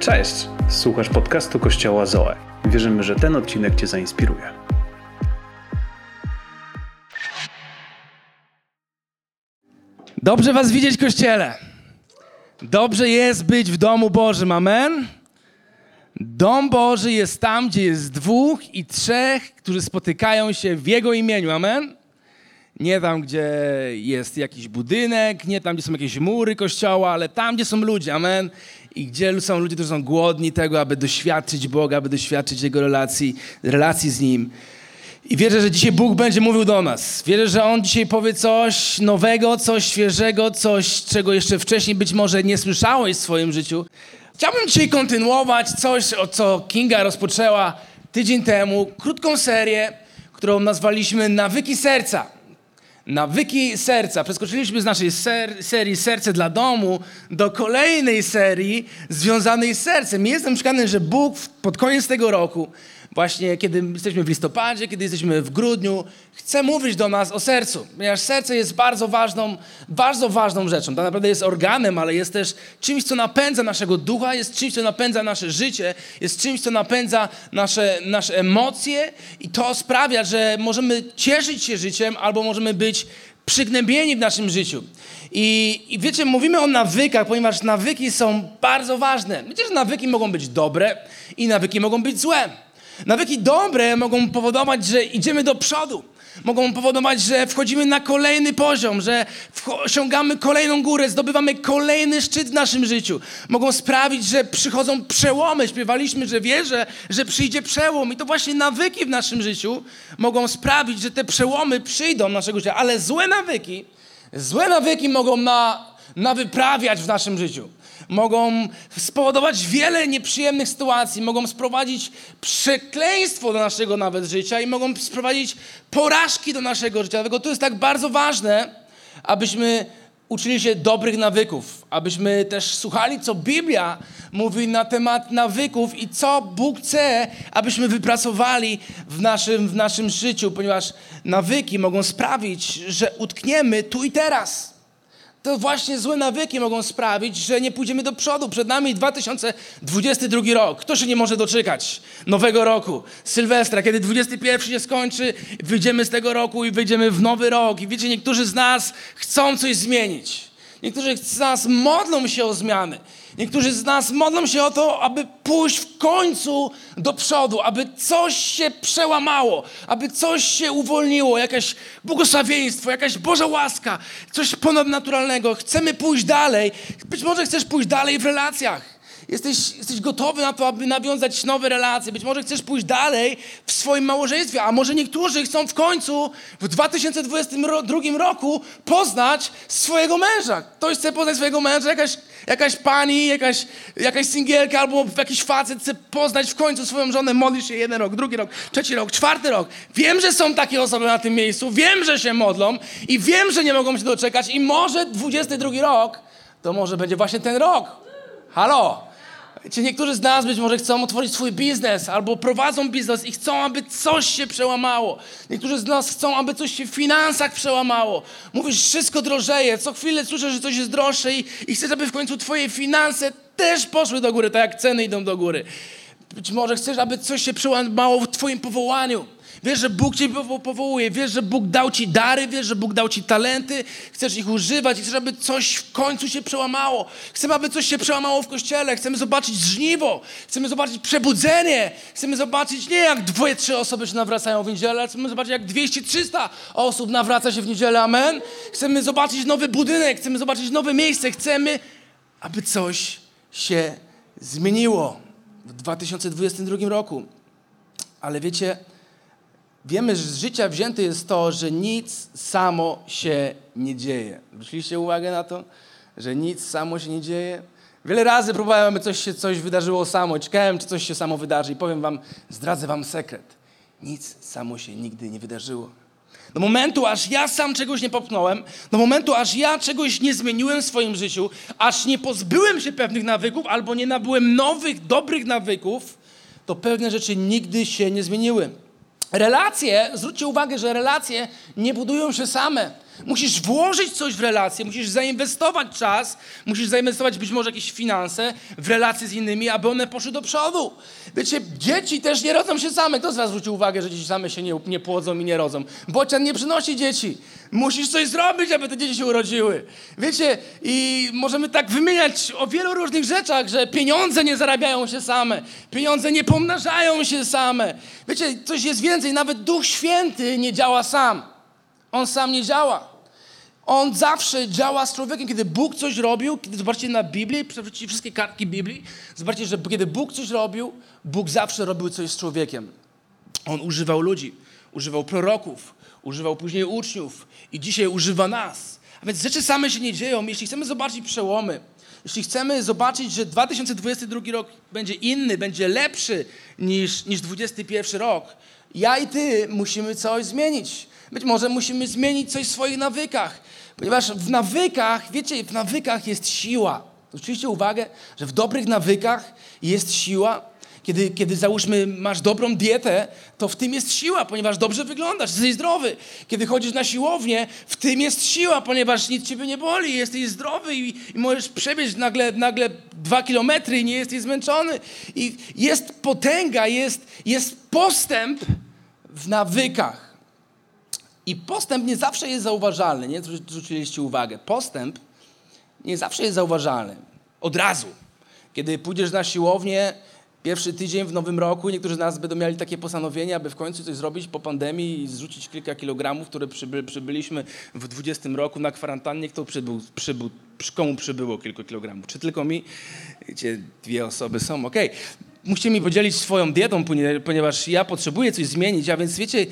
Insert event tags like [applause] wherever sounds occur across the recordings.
Cześć! Słuchasz podcastu Kościoła Zoe. Wierzymy, że ten odcinek Cię zainspiruje. Dobrze Was widzieć, Kościele. Dobrze jest być w domu Bożym. Amen. Dom Boży jest tam, gdzie jest dwóch i trzech, którzy spotykają się w Jego imieniu. Amen. Nie tam, gdzie jest jakiś budynek, nie tam, gdzie są jakieś mury kościoła, ale tam, gdzie są ludzie. Amen. I gdzie są ludzie, którzy są głodni tego, aby doświadczyć Boga, aby doświadczyć Jego relacji, relacji z Nim. I wierzę, że dzisiaj Bóg będzie mówił do nas. Wierzę, że On dzisiaj powie coś nowego, coś świeżego, coś, czego jeszcze wcześniej być może nie słyszałeś w swoim życiu. Chciałbym dzisiaj kontynuować coś, o co Kinga rozpoczęła tydzień temu. Krótką serię, którą nazwaliśmy Nawyki Serca. Nawyki serca. Przeskoczyliśmy z naszej ser serii Serce dla domu do kolejnej serii związanej z sercem. Jestem przekonany, że Bóg pod koniec tego roku, właśnie kiedy jesteśmy w listopadzie, kiedy jesteśmy w grudniu, chce mówić do nas o sercu. Ponieważ serce jest bardzo ważną, bardzo ważną rzeczą. To naprawdę jest organem, ale jest też czymś, co napędza naszego ducha, jest czymś, co napędza nasze życie, jest czymś, co napędza nasze, nasze emocje i to sprawia, że możemy cieszyć się życiem albo możemy być przygnębieni w naszym życiu. I, I wiecie, mówimy o nawykach, ponieważ nawyki są bardzo ważne. Wiecie, że nawyki mogą być dobre i nawyki mogą być złe. Nawyki dobre mogą powodować, że idziemy do przodu. Mogą powodować, że wchodzimy na kolejny poziom, że osiągamy kolejną górę, zdobywamy kolejny szczyt w naszym życiu. Mogą sprawić, że przychodzą przełomy. Śpiewaliśmy, że wierzę, że przyjdzie przełom. I to właśnie nawyki w naszym życiu mogą sprawić, że te przełomy przyjdą naszego życia. Ale złe nawyki, złe nawyki mogą na, na wyprawiać w naszym życiu mogą spowodować wiele nieprzyjemnych sytuacji, mogą sprowadzić przekleństwo do naszego nawet życia i mogą sprowadzić porażki do naszego życia. Dlatego to jest tak bardzo ważne, abyśmy uczyli się dobrych nawyków, abyśmy też słuchali, co Biblia mówi na temat nawyków i co Bóg chce, abyśmy wypracowali w naszym, w naszym życiu, ponieważ nawyki mogą sprawić, że utkniemy tu i teraz to właśnie złe nawyki mogą sprawić, że nie pójdziemy do przodu. Przed nami 2022 rok. Kto się nie może doczekać nowego roku? Sylwestra, kiedy 21 się skończy, wyjdziemy z tego roku i wyjdziemy w nowy rok. I wiecie, niektórzy z nas chcą coś zmienić. Niektórzy z nas modlą się o zmiany. Niektórzy z nas modlą się o to, aby pójść w końcu do przodu, aby coś się przełamało, aby coś się uwolniło, jakieś błogosławieństwo, jakaś Boża łaska, coś ponadnaturalnego. Chcemy pójść dalej. Być może chcesz pójść dalej w relacjach. Jesteś, jesteś gotowy na to, aby nawiązać nowe relacje. Być może chcesz pójść dalej w swoim małżeństwie, a może niektórzy chcą w końcu w 2022 roku poznać swojego męża. Ktoś chce poznać swojego męża, jakaś, jakaś pani, jakaś, jakaś singielka albo jakiś facet chce poznać w końcu swoją żonę. Modlisz się jeden rok, drugi rok, trzeci rok, czwarty rok. Wiem, że są takie osoby na tym miejscu, wiem, że się modlą i wiem, że nie mogą się doczekać i może 22 rok to może będzie właśnie ten rok. Halo! Czy niektórzy z nas być może chcą otworzyć swój biznes albo prowadzą biznes i chcą, aby coś się przełamało. Niektórzy z nas chcą, aby coś się w finansach przełamało. Mówisz, wszystko drożeje, co chwilę słyszę, że coś jest droższe i, i chcesz, aby w końcu twoje finanse też poszły do góry, tak jak ceny idą do góry. Być może chcesz, aby coś się przełamało w twoim powołaniu. Wiesz, że Bóg Cię powołuje, wiesz, że Bóg dał Ci dary, wiesz, że Bóg dał Ci talenty, chcesz ich używać. I chcesz, aby coś w końcu się przełamało. Chcemy, aby coś się przełamało w Kościele, chcemy zobaczyć żniwo, chcemy zobaczyć przebudzenie, chcemy zobaczyć nie jak dwie, trzy osoby się nawracają w niedzielę, chcemy zobaczyć jak 200-300 osób nawraca się w niedzielę, amen. Chcemy zobaczyć nowy budynek, chcemy zobaczyć nowe miejsce, chcemy, aby coś się zmieniło w 2022 roku. Ale wiecie, Wiemy, że z życia wzięte jest to, że nic samo się nie dzieje. Zwróciliście uwagę na to, że nic samo się nie dzieje? Wiele razy próbowałem, aby coś się coś wydarzyło samo. Czekałem, czy coś się samo wydarzy. I powiem wam, zdradzę wam sekret. Nic samo się nigdy nie wydarzyło. Do momentu, aż ja sam czegoś nie popchnąłem, do momentu, aż ja czegoś nie zmieniłem w swoim życiu, aż nie pozbyłem się pewnych nawyków albo nie nabyłem nowych, dobrych nawyków, to pewne rzeczy nigdy się nie zmieniły. Relacje, zwróćcie uwagę, że relacje nie budują się same. Musisz włożyć coś w relacje, musisz zainwestować czas, musisz zainwestować być może jakieś finanse w relacje z innymi, aby one poszły do przodu. Wiecie, dzieci też nie rodzą się same. Kto z was zwrócił uwagę, że dzieci same się nie, nie płodzą i nie rodzą? Bocian nie przynosi dzieci. Musisz coś zrobić, aby te dzieci się urodziły. Wiecie, i możemy tak wymieniać o wielu różnych rzeczach, że pieniądze nie zarabiają się same, pieniądze nie pomnażają się same. Wiecie, coś jest więcej, nawet Duch Święty nie działa sam. On sam nie działa. On zawsze działa z człowiekiem. Kiedy Bóg coś robił, kiedy zobaczcie na Biblię, przewróćcie wszystkie kartki Biblii, zobaczcie, że kiedy Bóg coś robił, Bóg zawsze robił coś z człowiekiem. On używał ludzi, używał proroków, używał później uczniów i dzisiaj używa nas. A więc rzeczy same się nie dzieją. Jeśli chcemy zobaczyć przełomy, jeśli chcemy zobaczyć, że 2022 rok będzie inny, będzie lepszy niż, niż 2021 rok, ja i ty musimy coś zmienić. Być może musimy zmienić coś w swoich nawykach, ponieważ w nawykach, wiecie, w nawykach jest siła. Zwróćcie uwagę, że w dobrych nawykach jest siła. Kiedy, kiedy załóżmy masz dobrą dietę, to w tym jest siła, ponieważ dobrze wyglądasz, jesteś zdrowy. Kiedy chodzisz na siłownię, w tym jest siła, ponieważ nic ciebie nie boli, jesteś zdrowy i, i możesz przebiec nagle, nagle dwa kilometry i nie jesteś zmęczony. I jest potęga, jest, jest postęp w nawykach. I postęp nie zawsze jest zauważalny, nie zwróciliście uwagę. Postęp nie zawsze jest zauważalny. Od razu. Kiedy pójdziesz na siłownię, pierwszy tydzień w nowym roku, niektórzy z nas będą mieli takie postanowienie, aby w końcu coś zrobić po pandemii i zrzucić kilka kilogramów, które przyby, przybyliśmy w 20 roku na kwarantannie. Kto przybył, przybył, komu przybyło kilka kilogramów? Czy tylko mi? Wiecie, dwie osoby są, okej. Okay. Musicie mi podzielić swoją dietą, ponieważ ja potrzebuję coś zmienić, a więc wiecie,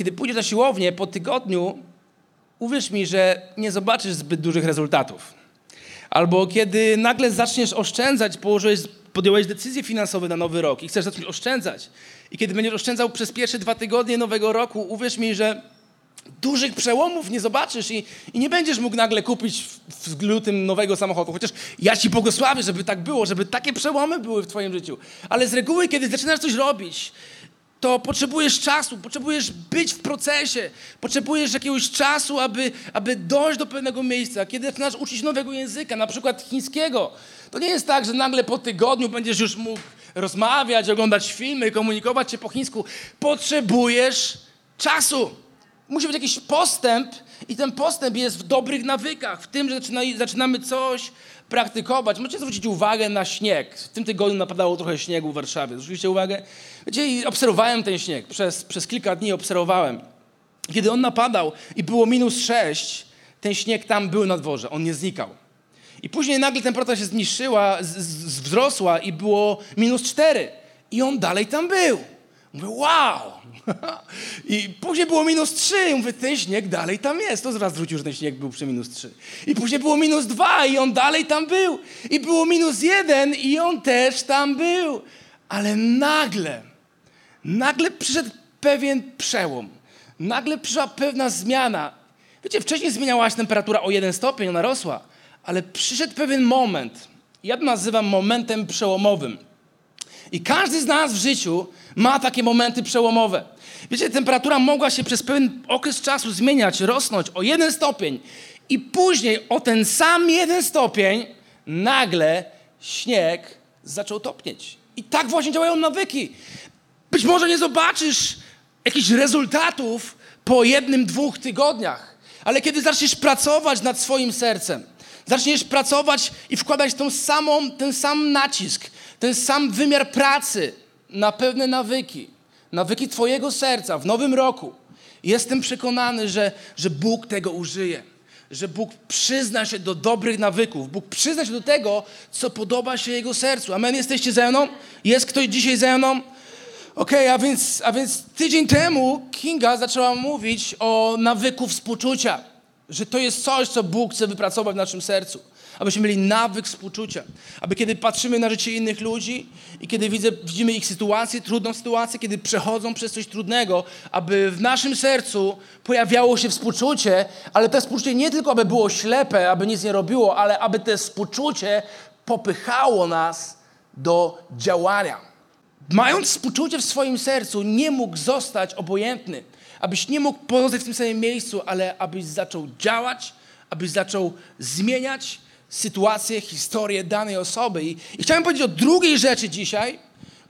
kiedy pójdziesz na siłownię po tygodniu, uwierz mi, że nie zobaczysz zbyt dużych rezultatów. Albo kiedy nagle zaczniesz oszczędzać, położyłeś, podjąłeś decyzje finansowe na nowy rok i chcesz zacząć oszczędzać. I kiedy będziesz oszczędzał przez pierwsze dwa tygodnie nowego roku, uwierz mi, że dużych przełomów nie zobaczysz i, i nie będziesz mógł nagle kupić w, w lutym nowego samochodu. Chociaż ja ci błogosławię, żeby tak było, żeby takie przełomy były w twoim życiu. Ale z reguły, kiedy zaczynasz coś robić, to potrzebujesz czasu, potrzebujesz być w procesie, potrzebujesz jakiegoś czasu, aby, aby dojść do pewnego miejsca. Kiedy zaczynasz uczyć nowego języka, na przykład chińskiego, to nie jest tak, że nagle po tygodniu będziesz już mógł rozmawiać, oglądać filmy, komunikować się po chińsku. Potrzebujesz czasu. Musi być jakiś postęp i ten postęp jest w dobrych nawykach, w tym, że zaczynamy coś praktykować. Możecie zwrócić uwagę na śnieg. W tym tygodniu napadało trochę śniegu w Warszawie. Zwróciliście uwagę? Wiecie, obserwowałem ten śnieg. Przez, przez kilka dni obserwowałem. Kiedy on napadał i było minus sześć, ten śnieg tam był na dworze. On nie znikał. I później nagle temperatura się zniszczyła, z, z, wzrosła i było minus cztery. I on dalej tam był. Mówię, wow! [laughs] I później było minus trzy. I mówię, ten śnieg dalej tam jest. To zaraz zwrócił, że ten śnieg był przy minus trzy. I później było minus dwa i on dalej tam był. I było minus jeden i on też tam był. Ale nagle, nagle przyszedł pewien przełom. Nagle przyszła pewna zmiana. Wiecie, wcześniej zmieniała się temperatura o jeden stopień, ona rosła. Ale przyszedł pewien moment. Ja to nazywam momentem przełomowym. I każdy z nas w życiu ma takie momenty przełomowe. Wiecie, temperatura mogła się przez pewien okres czasu zmieniać, rosnąć o jeden stopień i później o ten sam jeden stopień nagle śnieg zaczął topnieć. I tak właśnie działają nawyki. Być może nie zobaczysz jakichś rezultatów po jednym, dwóch tygodniach, ale kiedy zaczniesz pracować nad swoim sercem, zaczniesz pracować i wkładać tą samą, ten sam nacisk, ten sam wymiar pracy na pewne nawyki, nawyki Twojego serca w nowym roku, jestem przekonany, że, że Bóg tego użyje. Że Bóg przyzna się do dobrych nawyków. Bóg przyzna się do tego, co podoba się Jego sercu. Amen. Jesteście ze mną? Jest ktoś dzisiaj ze mną? Okej, okay, a, więc, a więc tydzień temu Kinga zaczęła mówić o nawyku współczucia. Że to jest coś, co Bóg chce wypracować w naszym sercu abyśmy mieli nawyk współczucia. Aby kiedy patrzymy na życie innych ludzi i kiedy widzę, widzimy ich sytuację, trudną sytuację, kiedy przechodzą przez coś trudnego, aby w naszym sercu pojawiało się współczucie, ale to współczucie nie tylko, aby było ślepe, aby nic nie robiło, ale aby to współczucie popychało nas do działania. Mając współczucie w swoim sercu, nie mógł zostać obojętny Abyś nie mógł pozostać w tym samym miejscu, ale abyś zaczął działać, abyś zaczął zmieniać sytuację, historię danej osoby. I, i chciałem powiedzieć o drugiej rzeczy dzisiaj,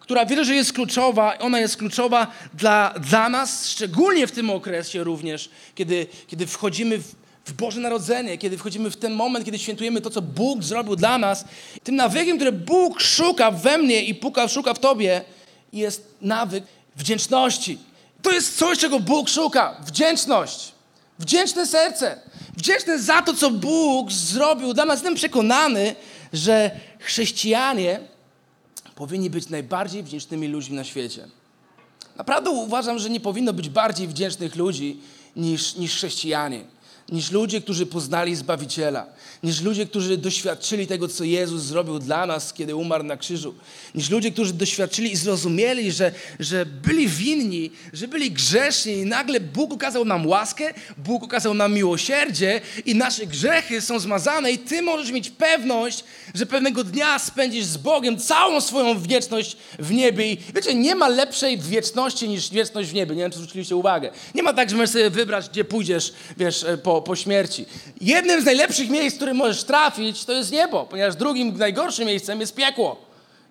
która wierzę, że jest kluczowa. Ona jest kluczowa dla, dla nas, szczególnie w tym okresie również, kiedy, kiedy wchodzimy w, w Boże Narodzenie, kiedy wchodzimy w ten moment, kiedy świętujemy to, co Bóg zrobił dla nas. Tym nawykiem, który Bóg szuka we mnie i puka, szuka w Tobie, jest nawyk wdzięczności. To jest coś, czego Bóg szuka. Wdzięczność. Wdzięczne serce. Wdzięczne za to, co Bóg zrobił dla nas. Jestem przekonany, że chrześcijanie powinni być najbardziej wdzięcznymi ludźmi na świecie. Naprawdę uważam, że nie powinno być bardziej wdzięcznych ludzi niż, niż chrześcijanie, niż ludzie, którzy poznali Zbawiciela, niż ludzie, którzy doświadczyli tego, co Jezus zrobił dla nas, kiedy umarł na krzyżu, niż ludzie, którzy doświadczyli i zrozumieli, że, że byli winni, że byli grzeszni i nagle Bóg okazał nam łaskę, Bóg okazał nam miłosierdzie i nasze grzechy są zmazane i ty możesz mieć pewność, że pewnego dnia spędzisz z Bogiem całą swoją wieczność w niebie. I wiecie, nie ma lepszej wieczności niż wieczność w niebie. Nie wiem, czy zwróciliście uwagę. Nie ma tak, że możesz sobie wybrać, gdzie pójdziesz, wiesz, e, po, śmierci. Jednym z najlepszych miejsc, w którym możesz trafić, to jest niebo, ponieważ drugim najgorszym miejscem jest piekło.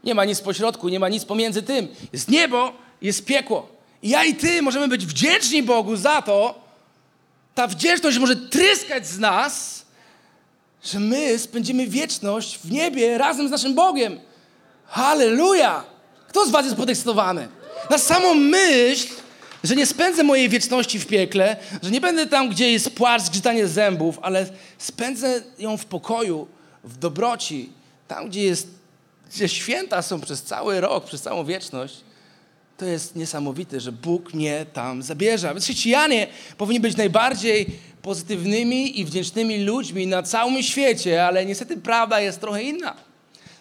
Nie ma nic pośrodku, nie ma nic pomiędzy tym. Jest niebo, jest piekło. I ja i ty możemy być wdzięczni Bogu za to, ta wdzięczność może tryskać z nas, że my spędzimy wieczność w niebie razem z naszym Bogiem. Halleluja! Kto z was jest podekscytowany? Na samą myśl, że nie spędzę mojej wieczności w piekle, że nie będę tam, gdzie jest płacz, zgrzytanie zębów, ale spędzę ją w pokoju, w dobroci, tam, gdzie jest, gdzie święta są przez cały rok, przez całą wieczność. To jest niesamowite, że Bóg mnie tam zabierze. Więc chrześcijanie powinni być najbardziej pozytywnymi i wdzięcznymi ludźmi na całym świecie, ale niestety prawda jest trochę inna.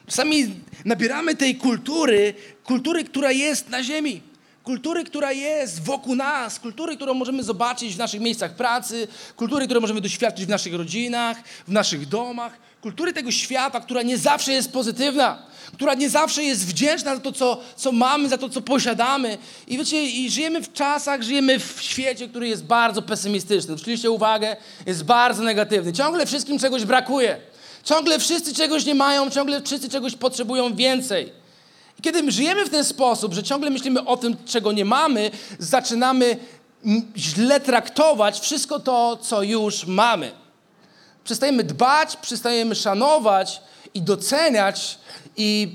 Czasami nabieramy tej kultury, kultury, która jest na ziemi, kultury, która jest wokół nas, kultury, którą możemy zobaczyć w naszych miejscach pracy, kultury, które możemy doświadczyć w naszych rodzinach, w naszych domach, kultury tego świata, która nie zawsze jest pozytywna, która nie zawsze jest wdzięczna za to, co, co mamy, za to, co posiadamy. I wiecie, i żyjemy w czasach, żyjemy w świecie, który jest bardzo pesymistyczny. Zwróciliście uwagę, jest bardzo negatywny. Ciągle wszystkim czegoś brakuje. Ciągle wszyscy czegoś nie mają, ciągle wszyscy czegoś potrzebują więcej. I kiedy my żyjemy w ten sposób, że ciągle myślimy o tym, czego nie mamy, zaczynamy źle traktować wszystko to, co już mamy. Przestajemy dbać, przestajemy szanować i doceniać i,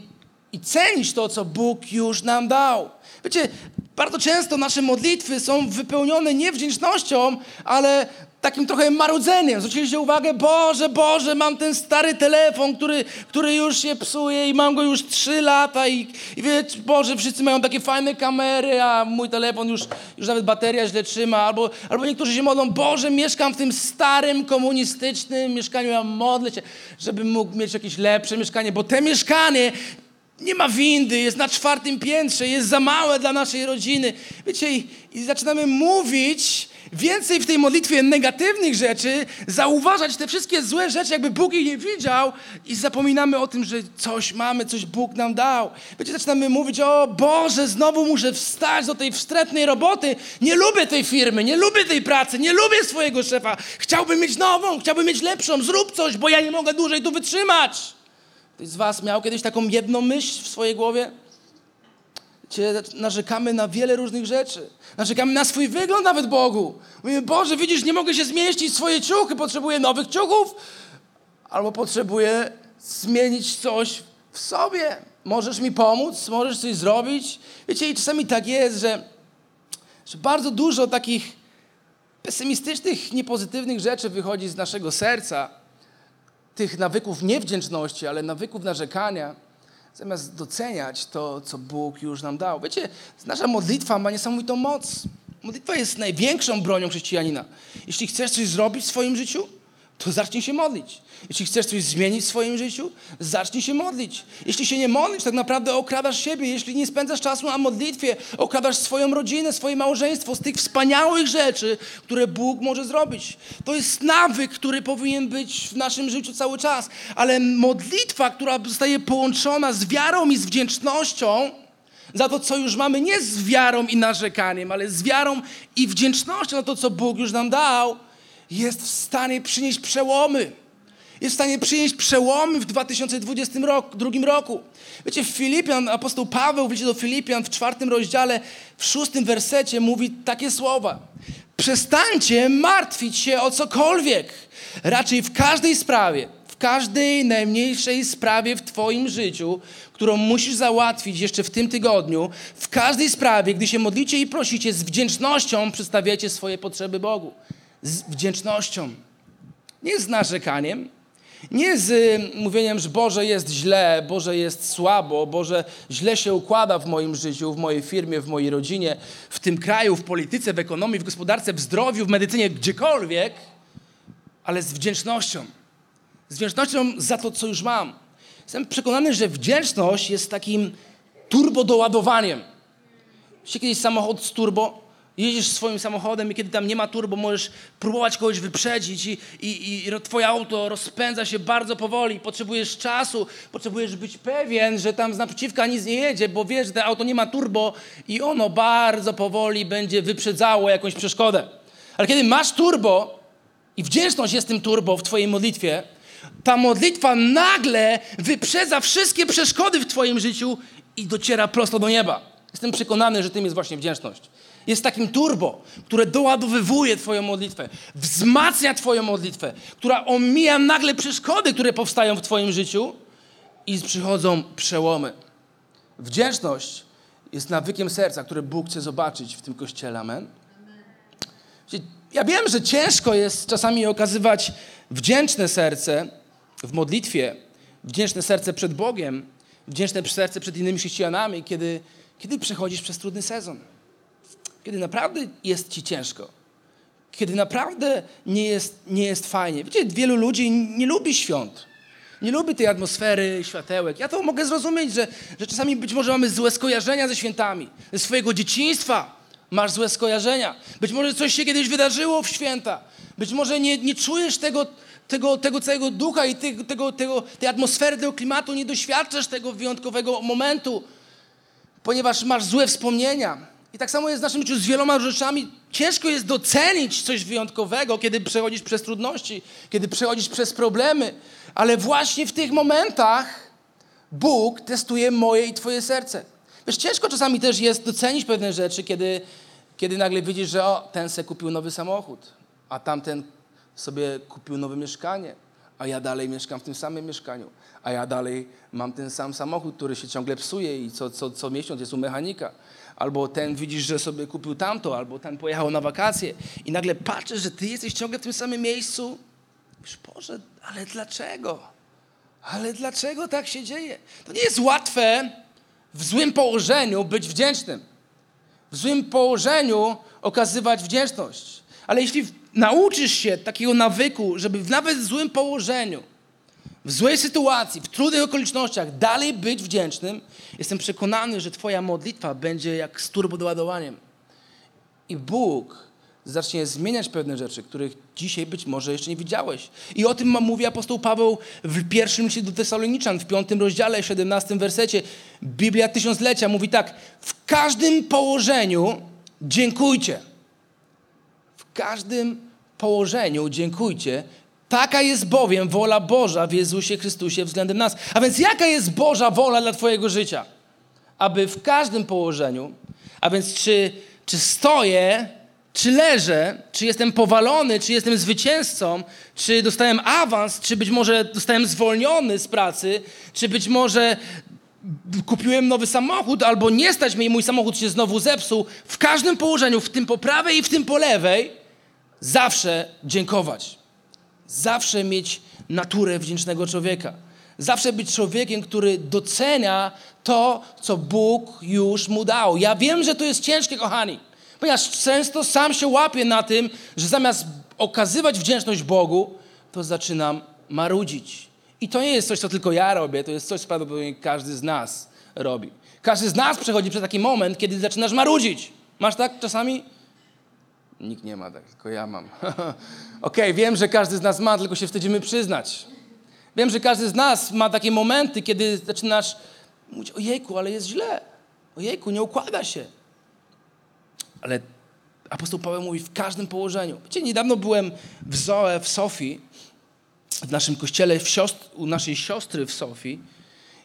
i cenić to, co Bóg już nam dał. Wiecie, bardzo często nasze modlitwy są wypełnione nie wdzięcznością, ale takim trochę marudzeniem. Zwróciliście uwagę, Boże, Boże, mam ten stary telefon, który, który już się psuje i mam go już trzy lata i, i wiecie, Boże, wszyscy mają takie fajne kamery, a mój telefon już, już nawet bateria źle trzyma. Albo, albo niektórzy się modlą, Boże, mieszkam w tym starym, komunistycznym mieszkaniu, ja modlę się, żebym mógł mieć jakieś lepsze mieszkanie, bo te mieszkanie nie ma windy, jest na czwartym piętrze, jest za małe dla naszej rodziny. Wiecie, i, i zaczynamy mówić więcej w tej modlitwie negatywnych rzeczy, zauważać te wszystkie złe rzeczy, jakby Bóg ich nie widział i zapominamy o tym, że coś mamy, coś Bóg nam dał. Wiecie, zaczynamy mówić, o Boże, znowu muszę wstać do tej wstrętnej roboty, nie lubię tej firmy, nie lubię tej pracy, nie lubię swojego szefa, chciałbym mieć nową, chciałbym mieć lepszą, zrób coś, bo ja nie mogę dłużej tu wytrzymać. Ktoś z was miał kiedyś taką jedną myśl w swojej głowie? Cię narzekamy na wiele różnych rzeczy. Narzekamy na swój wygląd nawet Bogu. Mówimy, Boże, widzisz, nie mogę się zmieścić swoje ciuchy, potrzebuję nowych ciuchów. Albo potrzebuję zmienić coś w sobie. Możesz mi pomóc? Możesz coś zrobić? Wiecie, i czasami tak jest, że, że bardzo dużo takich pesymistycznych, niepozytywnych rzeczy wychodzi z naszego serca. Tych nawyków niewdzięczności, ale nawyków narzekania zamiast doceniać to, co Bóg już nam dał. Wiecie, nasza modlitwa ma niesamowitą moc. Modlitwa jest największą bronią chrześcijanina. Jeśli chcesz coś zrobić w swoim życiu, to zacznij się modlić. Jeśli chcesz coś zmienić w swoim życiu, zacznij się modlić. Jeśli się nie modlisz, tak naprawdę okradasz siebie. Jeśli nie spędzasz czasu na modlitwie, okradasz swoją rodzinę, swoje małżeństwo z tych wspaniałych rzeczy, które Bóg może zrobić. To jest nawyk, który powinien być w naszym życiu cały czas. Ale modlitwa, która zostaje połączona z wiarą i z wdzięcznością, za to, co już mamy, nie z wiarą i narzekaniem, ale z wiarą i wdzięcznością na to, co Bóg już nam dał, jest w stanie przynieść przełomy. Jest w stanie przynieść przełomy w 2022 roku, roku. Wiecie, w Filipian, apostoł Paweł w liście do Filipian w czwartym rozdziale, w szóstym wersecie mówi takie słowa. Przestańcie martwić się o cokolwiek. Raczej w każdej sprawie, w każdej najmniejszej sprawie w Twoim życiu, którą musisz załatwić jeszcze w tym tygodniu, w każdej sprawie, gdy się modlicie i prosicie, z wdzięcznością przedstawiacie swoje potrzeby Bogu. Z wdzięcznością. Nie z narzekaniem, nie z y, mówieniem, że Boże jest źle, Boże jest słabo, Boże źle się układa w moim życiu, w mojej firmie, w mojej rodzinie, w tym kraju, w polityce, w ekonomii, w gospodarce, w zdrowiu, w medycynie, gdziekolwiek, ale z wdzięcznością. Z wdzięcznością za to, co już mam. Jestem przekonany, że wdzięczność jest takim turbodoładowaniem. Wiecie kiedyś samochód z turbo? Jedziesz swoim samochodem i kiedy tam nie ma turbo, możesz próbować kogoś wyprzedzić i, i, i twoje auto rozpędza się bardzo powoli. Potrzebujesz czasu, potrzebujesz być pewien, że tam z naprzeciwka nic nie jedzie, bo wiesz, że to auto nie ma turbo i ono bardzo powoli będzie wyprzedzało jakąś przeszkodę. Ale kiedy masz turbo i wdzięczność jest tym turbo w twojej modlitwie, ta modlitwa nagle wyprzedza wszystkie przeszkody w twoim życiu i dociera prosto do nieba. Jestem przekonany, że tym jest właśnie wdzięczność. Jest takim turbo, które doładowywuje Twoją modlitwę, wzmacnia Twoją modlitwę, która omija nagle przeszkody, które powstają w Twoim życiu i przychodzą przełomy. Wdzięczność jest nawykiem serca, które Bóg chce zobaczyć w tym kościele. Amen. Ja wiem, że ciężko jest czasami okazywać wdzięczne serce w modlitwie, wdzięczne serce przed Bogiem, wdzięczne serce przed innymi chrześcijanami, kiedy, kiedy przechodzisz przez trudny sezon kiedy naprawdę jest ci ciężko, kiedy naprawdę nie jest, nie jest fajnie. Wiecie, wielu ludzi nie lubi świąt. Nie lubi tej atmosfery, światełek. Ja to mogę zrozumieć, że, że czasami być może mamy złe skojarzenia ze świętami. Ze swojego dzieciństwa masz złe skojarzenia. Być może coś się kiedyś wydarzyło w święta. Być może nie, nie czujesz tego, tego, tego całego ducha i tego, tego, tego, tej atmosfery, tego klimatu, nie doświadczasz tego wyjątkowego momentu, ponieważ masz złe wspomnienia. I tak samo jest w naszym życiu z wieloma rzeczami. Ciężko jest docenić coś wyjątkowego, kiedy przechodzisz przez trudności, kiedy przechodzisz przez problemy, ale właśnie w tych momentach Bóg testuje moje i Twoje serce. Wiesz, ciężko czasami też jest docenić pewne rzeczy, kiedy, kiedy nagle widzisz, że o, ten se kupił nowy samochód, a tamten sobie kupił nowe mieszkanie, a ja dalej mieszkam w tym samym mieszkaniu, a ja dalej mam ten sam samochód, który się ciągle psuje i co, co, co miesiąc jest u mechanika albo ten widzisz, że sobie kupił tamto, albo ten pojechał na wakacje i nagle patrzysz, że ty jesteś ciągle w tym samym miejscu. Mówisz, Boże, ale dlaczego? Ale dlaczego tak się dzieje? To nie jest łatwe w złym położeniu być wdzięcznym. W złym położeniu okazywać wdzięczność. Ale jeśli nauczysz się takiego nawyku, żeby nawet w złym położeniu w złej sytuacji, w trudnych okolicznościach dalej być wdzięcznym, jestem przekonany, że Twoja modlitwa będzie jak z turbodoładowaniem. I Bóg zacznie zmieniać pewne rzeczy, których dzisiaj być może jeszcze nie widziałeś. I o tym mówi apostoł Paweł w pierwszym liście do Tesaloniczan, w piątym rozdziale, 17 wersecie. Biblia Tysiąclecia mówi tak, w każdym położeniu dziękujcie. W każdym położeniu dziękujcie, Taka jest bowiem wola Boża w Jezusie Chrystusie względem nas. A więc jaka jest Boża wola dla Twojego życia? Aby w każdym położeniu, a więc czy, czy stoję, czy leżę, czy jestem powalony, czy jestem zwycięzcą, czy dostałem awans, czy być może dostałem zwolniony z pracy, czy być może kupiłem nowy samochód, albo nie stać mnie i mój samochód się znowu zepsuł. W każdym położeniu, w tym po prawej i w tym po lewej, zawsze dziękować. Zawsze mieć naturę wdzięcznego człowieka. Zawsze być człowiekiem, który docenia to, co Bóg już mu dał. Ja wiem, że to jest ciężkie, kochani, ponieważ często sam się łapię na tym, że zamiast okazywać wdzięczność Bogu, to zaczynam marudzić. I to nie jest coś, co tylko ja robię, to jest coś, co prawdopodobnie każdy z nas robi. Każdy z nas przechodzi przez taki moment, kiedy zaczynasz marudzić. Masz tak czasami? Nikt nie ma tak, tylko ja mam. [laughs] Okej, okay, wiem, że każdy z nas ma, tylko się wstydzimy przyznać. Wiem, że każdy z nas ma takie momenty, kiedy zaczynasz mówić, ojejku, ale jest źle. Ojejku, nie układa się. Ale apostoł Paweł mówi w każdym położeniu. Wiecie, niedawno byłem w Zoe w Sofii, w naszym kościele, w siostr, u naszej siostry w Sofii.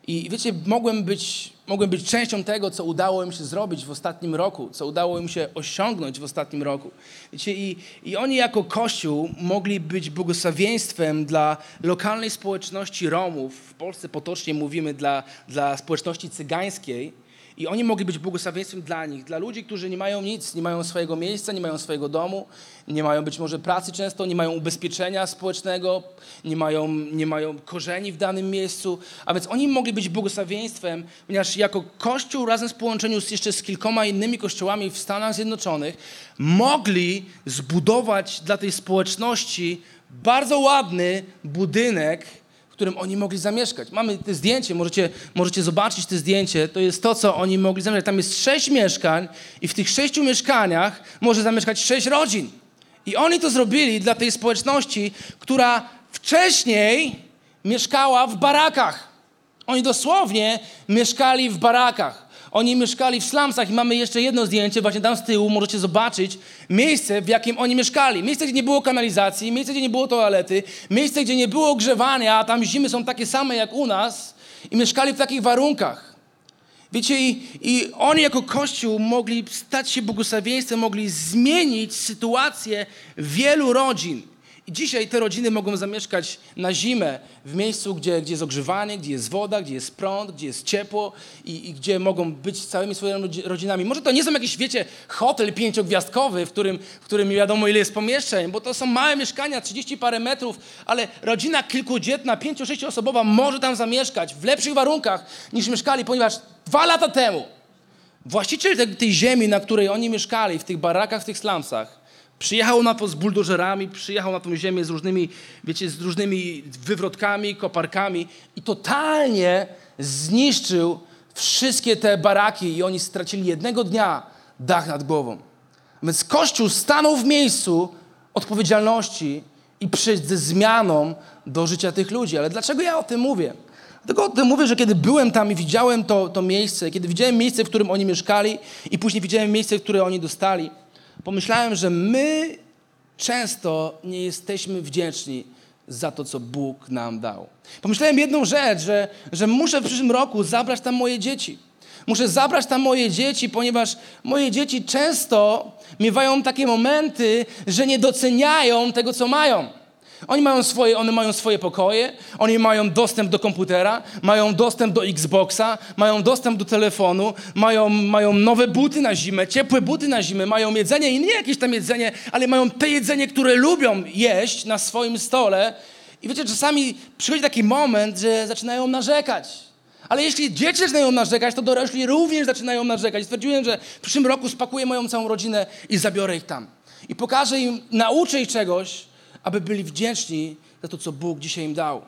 I wiecie, mogłem być, mogłem być częścią tego, co udało im się zrobić w ostatnim roku, co udało im się osiągnąć w ostatnim roku. Wiecie, i, i oni jako Kościół mogli być błogosławieństwem dla lokalnej społeczności Romów. W Polsce potocznie mówimy dla, dla społeczności cygańskiej. I oni mogli być błogosławieństwem dla nich, dla ludzi, którzy nie mają nic, nie mają swojego miejsca, nie mają swojego domu, nie mają być może pracy często, nie mają ubezpieczenia społecznego, nie mają, nie mają korzeni w danym miejscu. A więc oni mogli być błogosławieństwem, ponieważ jako Kościół razem w połączeniu z jeszcze z kilkoma innymi kościołami w Stanach Zjednoczonych mogli zbudować dla tej społeczności bardzo ładny budynek, w którym oni mogli zamieszkać. Mamy te zdjęcie, możecie, możecie zobaczyć te zdjęcie. To jest to, co oni mogli zamieszkać. Tam jest sześć mieszkań i w tych sześciu mieszkaniach może zamieszkać sześć rodzin. I oni to zrobili dla tej społeczności, która wcześniej mieszkała w barakach. Oni dosłownie mieszkali w barakach. Oni mieszkali w slumsach i mamy jeszcze jedno zdjęcie, właśnie tam z tyłu możecie zobaczyć miejsce, w jakim oni mieszkali. Miejsce, gdzie nie było kanalizacji, miejsce, gdzie nie było toalety, miejsce, gdzie nie było ogrzewania, a tam zimy są takie same jak u nas i mieszkali w takich warunkach. Wiecie, i, i oni jako Kościół mogli stać się błogosławieństwem, mogli zmienić sytuację wielu rodzin. I dzisiaj te rodziny mogą zamieszkać na zimę w miejscu, gdzie, gdzie jest ogrzewanie, gdzie jest woda, gdzie jest prąd, gdzie jest ciepło i, i gdzie mogą być całymi swoimi rodzinami. Może to nie są jakieś, wiecie, hotel pięciogwiazdkowy, w którym, w którym nie wiadomo ile jest pomieszczeń, bo to są małe mieszkania, 30 parę metrów, ale rodzina kilkudzietna, pięcio, sześcioosobowa może tam zamieszkać w lepszych warunkach niż mieszkali, ponieważ dwa lata temu właściciel tej, tej ziemi, na której oni mieszkali, w tych barakach, w tych slumsach, Przyjechał na to z buldożerami, przyjechał na tą ziemię z różnymi, wiecie, z różnymi wywrotkami, koparkami i totalnie zniszczył wszystkie te baraki i oni stracili jednego dnia dach nad głową. Więc Kościół stanął w miejscu odpowiedzialności i przyjść ze zmianą do życia tych ludzi. Ale dlaczego ja o tym mówię? Dlatego o tym mówię, że kiedy byłem tam i widziałem to, to miejsce, kiedy widziałem miejsce, w którym oni mieszkali i później widziałem miejsce, które oni dostali, pomyślałem, że my często nie jesteśmy wdzięczni za to, co Bóg nam dał. Pomyślałem jedną rzecz, że, że muszę w przyszłym roku zabrać tam moje dzieci. Muszę zabrać tam moje dzieci, ponieważ moje dzieci często miewają takie momenty, że nie doceniają tego, co mają. Oni mają swoje, one mają swoje pokoje, oni mają dostęp do komputera, mają dostęp do Xboxa, mają dostęp do telefonu, mają, mają nowe buty na zimę, ciepłe buty na zimę, mają jedzenie i nie jakieś tam jedzenie, ale mają te jedzenie, które lubią jeść na swoim stole. I wiecie, czasami przychodzi taki moment, że zaczynają narzekać. Ale jeśli dzieci zaczynają narzekać, to dorośli również zaczynają narzekać. Stwierdziłem, że w przyszłym roku spakuję moją całą rodzinę i zabiorę ich tam. I pokażę im, nauczę ich czegoś, aby byli wdzięczni za to, co Bóg dzisiaj im dał.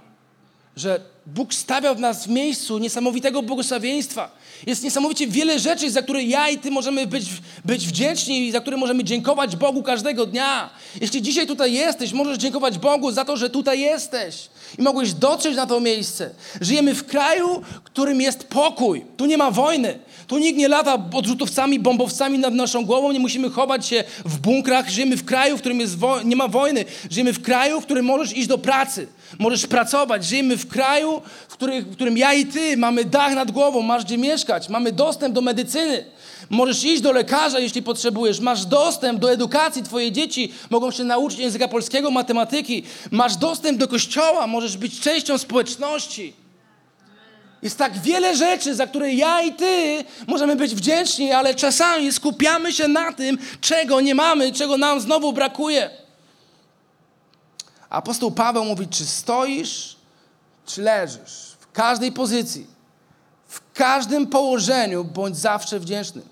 Że Bóg stawiał w nas w miejscu niesamowitego błogosławieństwa. Jest niesamowicie wiele rzeczy, za które ja i Ty możemy być, być wdzięczni i za które możemy dziękować Bogu każdego dnia. Jeśli dzisiaj tutaj jesteś, możesz dziękować Bogu za to, że tutaj jesteś i mogłeś dotrzeć na to miejsce. Żyjemy w kraju, którym jest pokój. Tu nie ma wojny. Tu nikt nie lata odrzutowcami, bombowcami nad naszą głową, nie musimy chować się w bunkrach. Żyjemy w kraju, w którym nie ma wojny. Żyjemy w kraju, w którym możesz iść do pracy, możesz pracować. Żyjemy w kraju, w, których, w którym ja i ty mamy dach nad głową, masz gdzie mieszkać, mamy dostęp do medycyny. Możesz iść do lekarza, jeśli potrzebujesz. Masz dostęp do edukacji. Twoje dzieci mogą się nauczyć języka polskiego, matematyki. Masz dostęp do kościoła, możesz być częścią społeczności. Jest tak wiele rzeczy, za które ja i ty możemy być wdzięczni, ale czasami skupiamy się na tym, czego nie mamy, czego nam znowu brakuje. Apostoł Paweł mówi, czy stoisz, czy leżysz. W każdej pozycji, w każdym położeniu bądź zawsze wdzięczny.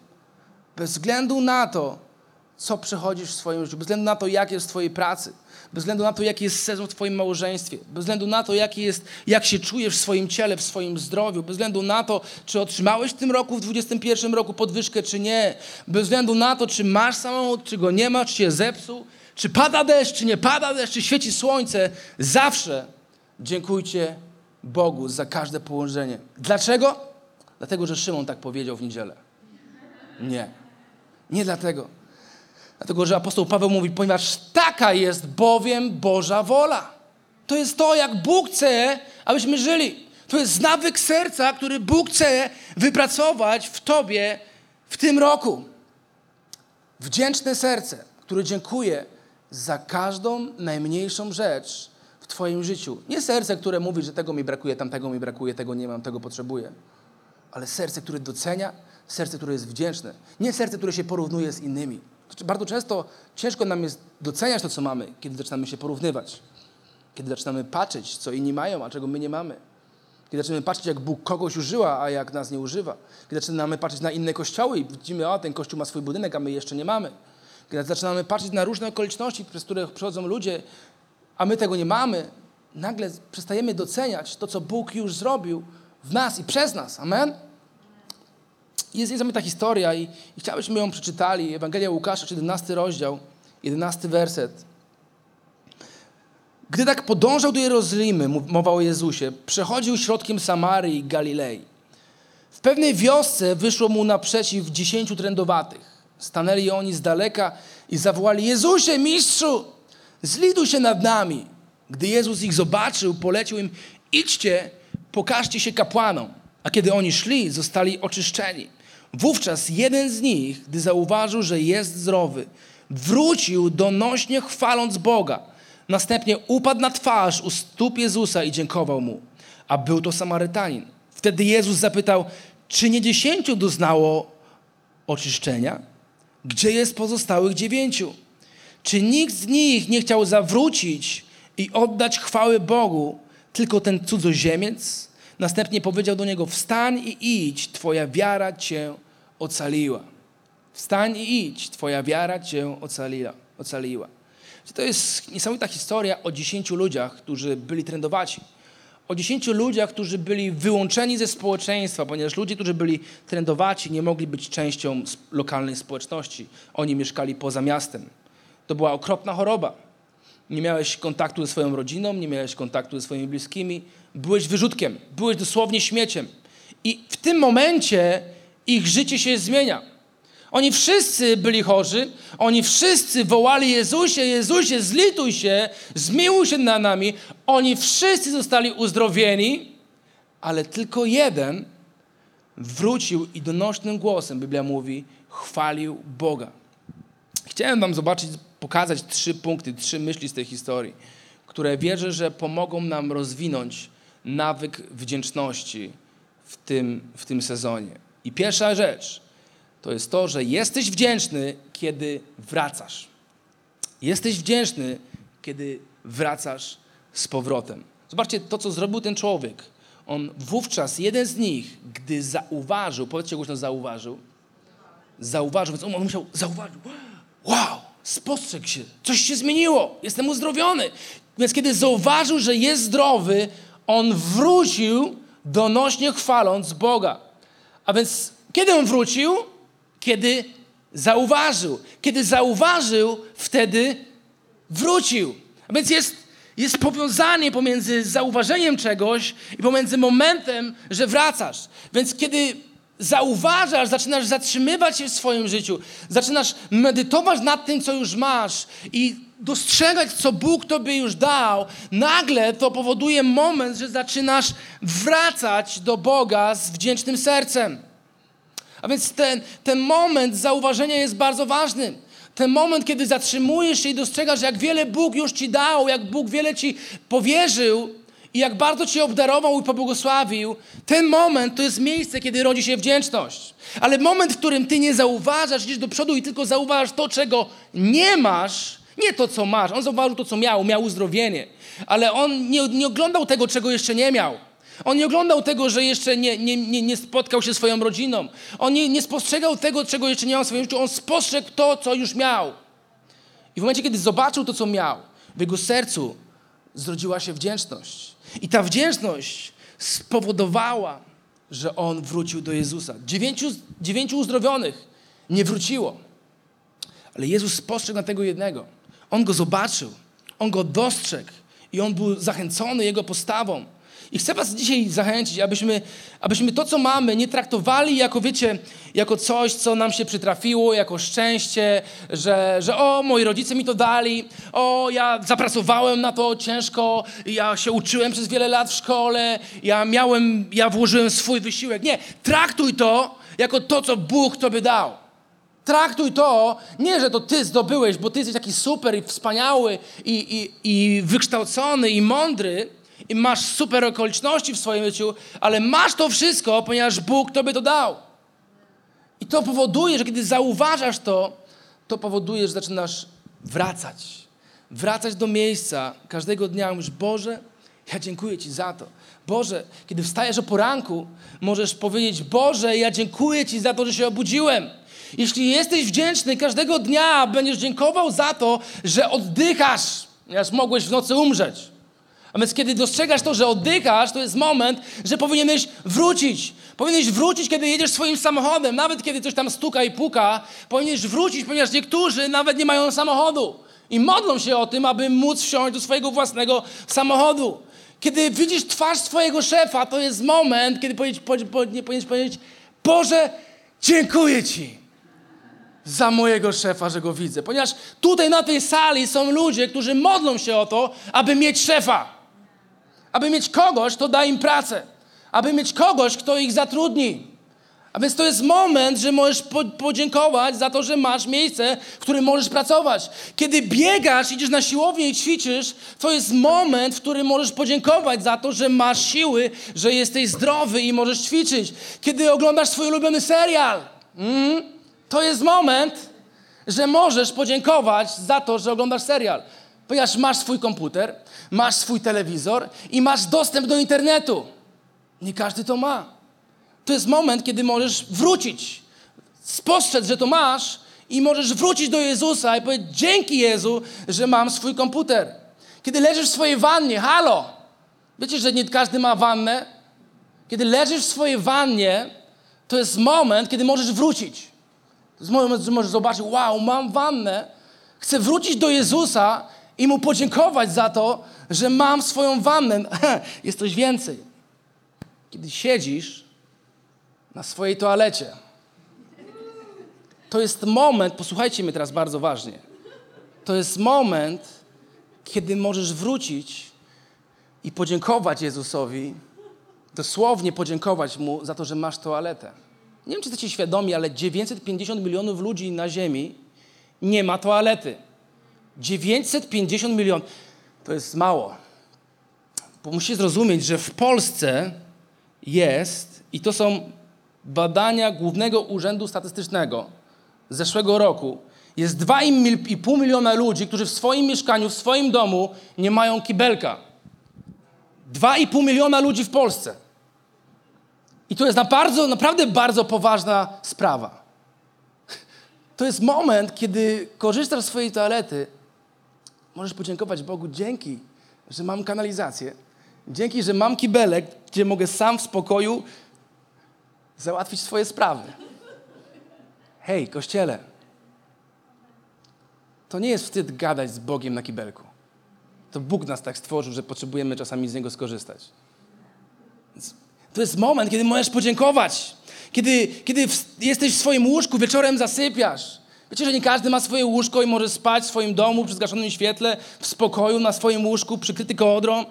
Bez względu na to, co przechodzisz w swoim życiu, bez względu na to, jak jest w Twojej pracy, bez względu na to, jaki jest sezon w Twoim małżeństwie, bez względu na to, jaki jest, jak się czujesz w swoim ciele, w swoim zdrowiu, bez względu na to, czy otrzymałeś w tym roku, w 2021 roku podwyżkę, czy nie, bez względu na to, czy masz samochód, czy go nie masz, czy się zepsuł, czy pada deszcz, czy nie pada deszcz, czy świeci słońce, zawsze dziękujcie Bogu za każde położenie. Dlaczego? Dlatego, że Szymon tak powiedział w niedzielę. Nie. Nie dlatego. Dlatego, że apostoł Paweł mówi, ponieważ taka jest bowiem Boża wola. To jest to, jak Bóg chce, abyśmy żyli. To jest nawyk serca, który Bóg chce wypracować w tobie w tym roku. Wdzięczne serce, które dziękuje za każdą najmniejszą rzecz Twoim życiu. Nie serce, które mówi, że tego mi brakuje, tamtego mi brakuje, tego nie mam, tego potrzebuję. Ale serce, które docenia, serce, które jest wdzięczne. Nie serce, które się porównuje z innymi. Bardzo często ciężko nam jest doceniać to, co mamy, kiedy zaczynamy się porównywać. Kiedy zaczynamy patrzeć, co inni mają, a czego my nie mamy. Kiedy zaczynamy patrzeć, jak Bóg kogoś używa, a jak nas nie używa. Kiedy zaczynamy patrzeć na inne kościoły i widzimy, a ten kościół ma swój budynek, a my jeszcze nie mamy. Kiedy zaczynamy patrzeć na różne okoliczności, przez które przychodzą ludzie, a my tego nie mamy, nagle przestajemy doceniać to, co Bóg już zrobił w nas i przez nas. Amen? Jest niesamowita historia i, i chciałbyśmy ją przeczytali. Ewangelia Łukasza, 17 rozdział, 11 werset. Gdy tak podążał do Jerozolimy, mowa o Jezusie, przechodził środkiem Samarii i Galilei. W pewnej wiosce wyszło mu naprzeciw dziesięciu trędowatych. Stanęli oni z daleka i zawołali: Jezusie, mistrzu, zliduj się nad nami. Gdy Jezus ich zobaczył, polecił im: Idźcie, pokażcie się kapłanom. A kiedy oni szli, zostali oczyszczeni. Wówczas jeden z nich, gdy zauważył, że jest zdrowy, wrócił donośnie chwaląc Boga. Następnie upadł na twarz u stóp Jezusa i dziękował mu. A był to Samarytanin. Wtedy Jezus zapytał, czy nie dziesięciu doznało oczyszczenia? Gdzie jest pozostałych dziewięciu? Czy nikt z nich nie chciał zawrócić i oddać chwały Bogu, tylko ten cudzoziemiec? Następnie powiedział do niego: Wstań i idź, Twoja wiara cię ocaliła. Wstań i idź, Twoja wiara cię ocaliła. ocaliła. To jest niesamowita historia o dziesięciu ludziach, którzy byli trendowaci. O dziesięciu ludziach, którzy byli wyłączeni ze społeczeństwa, ponieważ ludzie, którzy byli trendowaci, nie mogli być częścią lokalnej społeczności. Oni mieszkali poza miastem. To była okropna choroba. Nie miałeś kontaktu ze swoją rodziną, nie miałeś kontaktu ze swoimi bliskimi. Byłeś wyrzutkiem, byłeś dosłownie śmieciem. I w tym momencie ich życie się zmienia. Oni wszyscy byli chorzy, oni wszyscy wołali Jezusie, Jezusie, zlituj się, zmiłuj się na nami. Oni wszyscy zostali uzdrowieni, ale tylko jeden wrócił i donośnym głosem, Biblia mówi, chwalił Boga. Chciałem wam zobaczyć, pokazać trzy punkty, trzy myśli z tej historii, które wierzę, że pomogą nam rozwinąć nawyk wdzięczności w tym, w tym sezonie. I pierwsza rzecz – to jest to, że jesteś wdzięczny, kiedy wracasz. Jesteś wdzięczny, kiedy wracasz z powrotem. Zobaczcie to, co zrobił ten człowiek. On wówczas, jeden z nich, gdy zauważył, powiedzcie głośno zauważył, zauważył, więc on musiał zauważyć, wow, spostrzegł się, coś się zmieniło, jestem uzdrowiony. Więc kiedy zauważył, że jest zdrowy, on wrócił donośnie chwaląc Boga. A więc kiedy on wrócił? kiedy zauważył. Kiedy zauważył, wtedy wrócił. A więc jest, jest powiązanie pomiędzy zauważeniem czegoś i pomiędzy momentem, że wracasz. Więc kiedy zauważasz, zaczynasz zatrzymywać się w swoim życiu, zaczynasz medytować nad tym, co już masz i dostrzegać, co Bóg tobie już dał, nagle to powoduje moment, że zaczynasz wracać do Boga z wdzięcznym sercem. A więc ten, ten moment zauważenia jest bardzo ważny. Ten moment, kiedy zatrzymujesz się i dostrzegasz, jak wiele Bóg już ci dał, jak Bóg wiele ci powierzył i jak bardzo cię obdarował i pobłogosławił, ten moment to jest miejsce, kiedy rodzi się wdzięczność. Ale moment, w którym ty nie zauważasz, idziesz do przodu i tylko zauważasz to, czego nie masz, nie to, co masz. On zauważył to, co miał, miał uzdrowienie. Ale on nie, nie oglądał tego, czego jeszcze nie miał. On nie oglądał tego, że jeszcze nie, nie, nie, nie spotkał się swoją rodziną. On nie, nie spostrzegał tego, czego jeszcze nie miał w swoim życiu. On spostrzegł to, co już miał. I w momencie, kiedy zobaczył to, co miał, w jego sercu zrodziła się wdzięczność. I ta wdzięczność spowodowała, że on wrócił do Jezusa. Dziewięciu, dziewięciu uzdrowionych nie wróciło. Ale Jezus spostrzegł na tego jednego. On go zobaczył, on go dostrzegł i on był zachęcony jego postawą. I chcę was dzisiaj zachęcić, abyśmy, abyśmy to, co mamy, nie traktowali jako, wiecie, jako coś, co nam się przytrafiło, jako szczęście, że, że o, moi rodzice mi to dali, o, ja zapracowałem na to ciężko, ja się uczyłem przez wiele lat w szkole, ja miałem, ja włożyłem swój wysiłek. Nie, traktuj to jako to, co Bóg tobie dał. Traktuj to, nie, że to ty zdobyłeś, bo ty jesteś taki super i wspaniały i, i, i wykształcony i mądry i masz super okoliczności w swoim życiu, ale masz to wszystko, ponieważ Bóg tobie to dał. I to powoduje, że kiedy zauważasz to, to powoduje, że zaczynasz wracać. Wracać do miejsca każdego dnia. Mówisz, Boże, ja dziękuję Ci za to. Boże, kiedy wstajesz o poranku, możesz powiedzieć, Boże, ja dziękuję Ci za to, że się obudziłem. Jeśli jesteś wdzięczny każdego dnia, będziesz dziękował za to, że oddychasz, ponieważ mogłeś w nocy umrzeć. Więc kiedy dostrzegasz to, że oddychasz, to jest moment, że powinieneś wrócić. Powinieneś wrócić, kiedy jedziesz swoim samochodem, nawet kiedy coś tam stuka i puka. Powinieneś wrócić, ponieważ niektórzy nawet nie mają samochodu. I modlą się o tym, aby móc wsiąść do swojego własnego samochodu. Kiedy widzisz twarz swojego szefa, to jest moment, kiedy powinieneś powiedzieć, Boże, dziękuję Ci za mojego szefa, że go widzę. Ponieważ tutaj na tej sali są ludzie, którzy modlą się o to, aby mieć szefa. Aby mieć kogoś, kto da im pracę. Aby mieć kogoś, kto ich zatrudni. A więc to jest moment, że możesz podziękować za to, że masz miejsce, w którym możesz pracować. Kiedy biegasz, idziesz na siłownię i ćwiczysz, to jest moment, w którym możesz podziękować za to, że masz siły, że jesteś zdrowy i możesz ćwiczyć. Kiedy oglądasz swój ulubiony serial, mm, to jest moment, że możesz podziękować za to, że oglądasz serial. Ponieważ masz swój komputer, masz swój telewizor i masz dostęp do internetu. Nie każdy to ma. To jest moment, kiedy możesz wrócić, spostrzec, że to masz i możesz wrócić do Jezusa i powiedzieć: Dzięki Jezu, że mam swój komputer. Kiedy leżysz w swojej wannie, halo! Wiecie, że nie każdy ma wannę? Kiedy leżysz w swojej wannie, to jest moment, kiedy możesz wrócić. To jest moment, że możesz zobaczyć: Wow, mam wannę. Chcę wrócić do Jezusa i mu podziękować za to, że mam swoją wannę. [laughs] Jest coś więcej. Kiedy siedzisz na swojej toalecie, to jest moment, posłuchajcie mnie teraz bardzo ważnie, to jest moment, kiedy możesz wrócić i podziękować Jezusowi, dosłownie podziękować Mu za to, że masz toaletę. Nie wiem, czy jesteście świadomi, ale 950 milionów ludzi na Ziemi nie ma toalety. 950 milionów. To jest mało. Bo musicie zrozumieć, że w Polsce jest, i to są badania Głównego Urzędu Statystycznego z zeszłego roku, jest 2,5 miliona ludzi, którzy w swoim mieszkaniu, w swoim domu nie mają kibelka. 2,5 miliona ludzi w Polsce. I to jest na bardzo, naprawdę bardzo poważna sprawa. To jest moment, kiedy korzystasz z swojej toalety, możesz podziękować Bogu dzięki, że mam kanalizację, dzięki, że mam kibelek, gdzie mogę sam w spokoju załatwić swoje sprawy. Hej, kościele, to nie jest wstyd gadać z Bogiem na kibelku. To Bóg nas tak stworzył, że potrzebujemy czasami z Niego skorzystać. To jest moment, kiedy możesz podziękować. Kiedy, kiedy jesteś w swoim łóżku, wieczorem zasypiasz. Wiecie, że nie każdy ma swoje łóżko i może spać w swoim domu przy zgaszonym świetle, w spokoju, na swoim łóżku, przykryty kołdrą.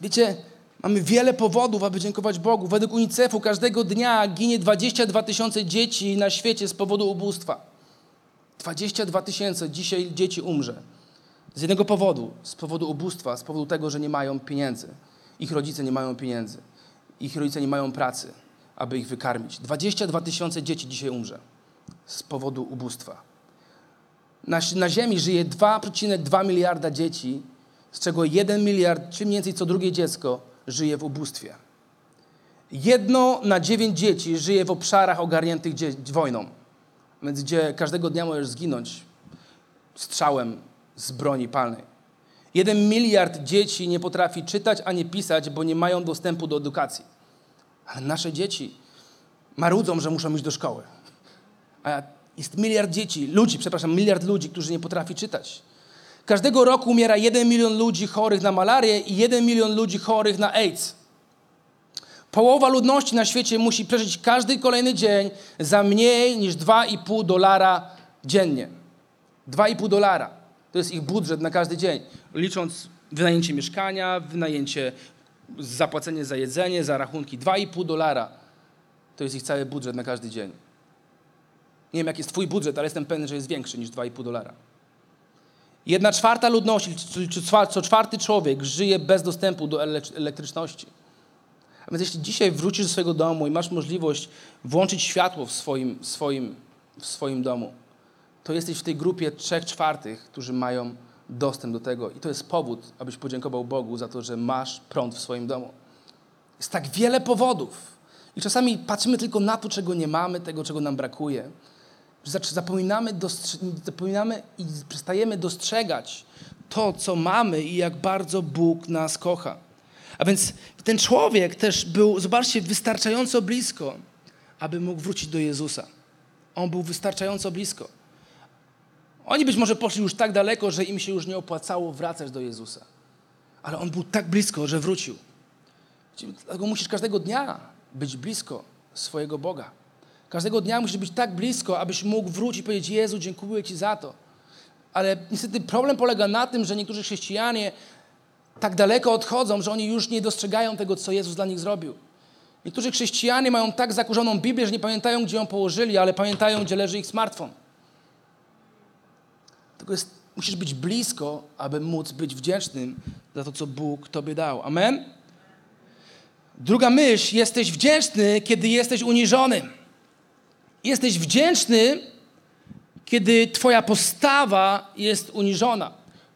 Wiecie, mamy wiele powodów, aby dziękować Bogu. Według UNICEF-u każdego dnia ginie 22 tysiące dzieci na świecie z powodu ubóstwa. 22 tysiące dzisiaj dzieci umrze. Z jednego powodu, z powodu ubóstwa, z powodu tego, że nie mają pieniędzy. Ich rodzice nie mają pieniędzy. Ich rodzice nie mają pracy, aby ich wykarmić. 22 tysiące dzieci dzisiaj umrze z powodu ubóstwa. Na, na Ziemi żyje 2,2 miliarda dzieci, z czego 1 miliard, czy mniej więcej co drugie dziecko, żyje w ubóstwie. Jedno na dziewięć dzieci żyje w obszarach ogarniętych wojną, więc gdzie każdego dnia możesz zginąć strzałem z broni palnej. Jeden miliard dzieci nie potrafi czytać ani pisać, bo nie mają dostępu do edukacji. Ale nasze dzieci marudzą, że muszą iść do szkoły. Jest miliard dzieci, ludzi, przepraszam, miliard ludzi, którzy nie potrafi czytać. Każdego roku umiera 1 milion ludzi chorych na malarię i 1 milion ludzi chorych na AIDS. Połowa ludności na świecie musi przeżyć każdy kolejny dzień za mniej niż 2,5 dolara dziennie. 2,5 dolara. To jest ich budżet na każdy dzień. Licząc wynajęcie mieszkania, wynajęcie, zapłacenie za jedzenie, za rachunki. 2,5 dolara. To jest ich cały budżet na każdy dzień. Nie wiem, jaki jest twój budżet, ale jestem pewny, że jest większy niż 2,5 dolara. Jedna czwarta ludności, czy, co czwarty człowiek żyje bez dostępu do elektryczności. A więc jeśli dzisiaj wrócisz do swojego domu i masz możliwość włączyć światło w swoim, swoim, w swoim domu, to jesteś w tej grupie trzech czwartych, którzy mają dostęp do tego. I to jest powód, abyś podziękował Bogu za to, że masz prąd w swoim domu. Jest tak wiele powodów. I czasami patrzymy tylko na to, czego nie mamy, tego, czego nam brakuje. Zapominamy, zapominamy i przestajemy dostrzegać to, co mamy i jak bardzo Bóg nas kocha. A więc ten człowiek też był, zobaczcie, wystarczająco blisko, aby mógł wrócić do Jezusa. On był wystarczająco blisko. Oni być może poszli już tak daleko, że im się już nie opłacało wracać do Jezusa. Ale on był tak blisko, że wrócił. Dlatego musisz każdego dnia być blisko swojego Boga. Każdego dnia musisz być tak blisko, abyś mógł wrócić i powiedzieć: Jezu, dziękuję Ci za to. Ale niestety problem polega na tym, że niektórzy chrześcijanie tak daleko odchodzą, że oni już nie dostrzegają tego, co Jezus dla nich zrobił. Niektórzy chrześcijanie mają tak zakurzoną Biblię, że nie pamiętają, gdzie ją położyli, ale pamiętają, gdzie leży ich smartfon. Tylko jest, musisz być blisko, aby móc być wdzięcznym za to, co Bóg Tobie dał. Amen? Druga myśl, jesteś wdzięczny, kiedy jesteś uniżony. Jesteś wdzięczny, kiedy Twoja postawa jest uniżona.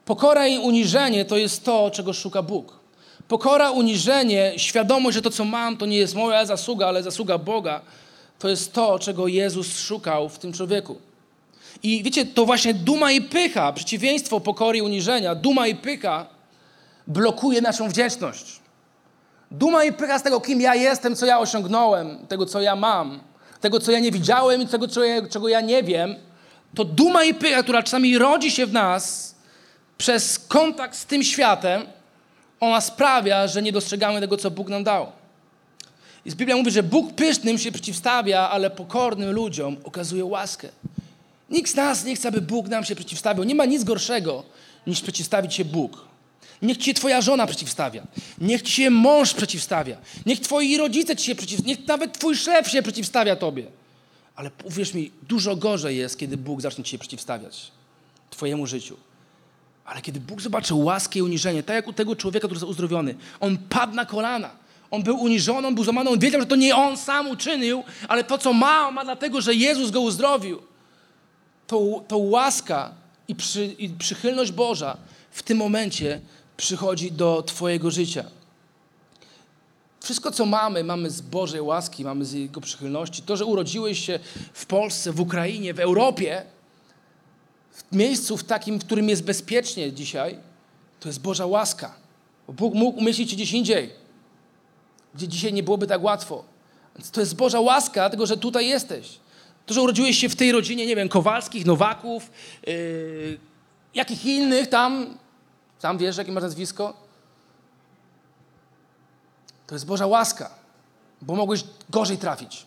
Pokora i uniżenie to jest to, czego szuka Bóg. Pokora, uniżenie, świadomość, że to, co mam, to nie jest moja zasługa, ale zasługa Boga, to jest to, czego Jezus szukał w tym człowieku. I wiecie, to właśnie duma i pycha, przeciwieństwo pokory i uniżenia, duma i pycha blokuje naszą wdzięczność. Duma i pycha z tego, kim ja jestem, co ja osiągnąłem, tego, co ja mam, tego, co ja nie widziałem i tego, czego ja nie wiem, to duma i pycha, która czasami rodzi się w nas przez kontakt z tym światem, ona sprawia, że nie dostrzegamy tego, co Bóg nam dał. I Biblia mówi, że Bóg pysznym się przeciwstawia, ale pokornym ludziom okazuje łaskę. Nikt z nas nie chce, aby Bóg nam się przeciwstawiał. Nie ma nic gorszego, niż przeciwstawić się Bóg. Niech ci się twoja żona przeciwstawia. Niech ci się mąż przeciwstawia. Niech twoi rodzice ci się przeciwstawiają. Niech nawet twój szef się przeciwstawia tobie. Ale uwierz mi, dużo gorzej jest, kiedy Bóg zacznie ci się przeciwstawiać. Twojemu życiu. Ale kiedy Bóg zobaczył łaskę i uniżenie, tak jak u tego człowieka, który został uzdrowiony, on padł na kolana. On był uniżony, on był złamany, on wiedział, że to nie on sam uczynił, ale to, co ma, on ma dlatego, że Jezus go uzdrowił. To, to łaska i, przy, i przychylność Boża w tym momencie przychodzi do Twojego życia. Wszystko, co mamy, mamy z Bożej łaski, mamy z Jego przychylności. To, że urodziłeś się w Polsce, w Ukrainie, w Europie, w miejscu w takim, w którym jest bezpiecznie dzisiaj, to jest Boża łaska. Bóg mógł umieścić cię gdzieś indziej, gdzie dzisiaj nie byłoby tak łatwo. To jest Boża łaska, dlatego że tutaj jesteś. To, że urodziłeś się w tej rodzinie, nie wiem, Kowalskich, Nowaków, yy, jakich innych tam, sam wiesz, jakie masz nazwisko? To jest Boża łaska, bo mogłeś gorzej trafić.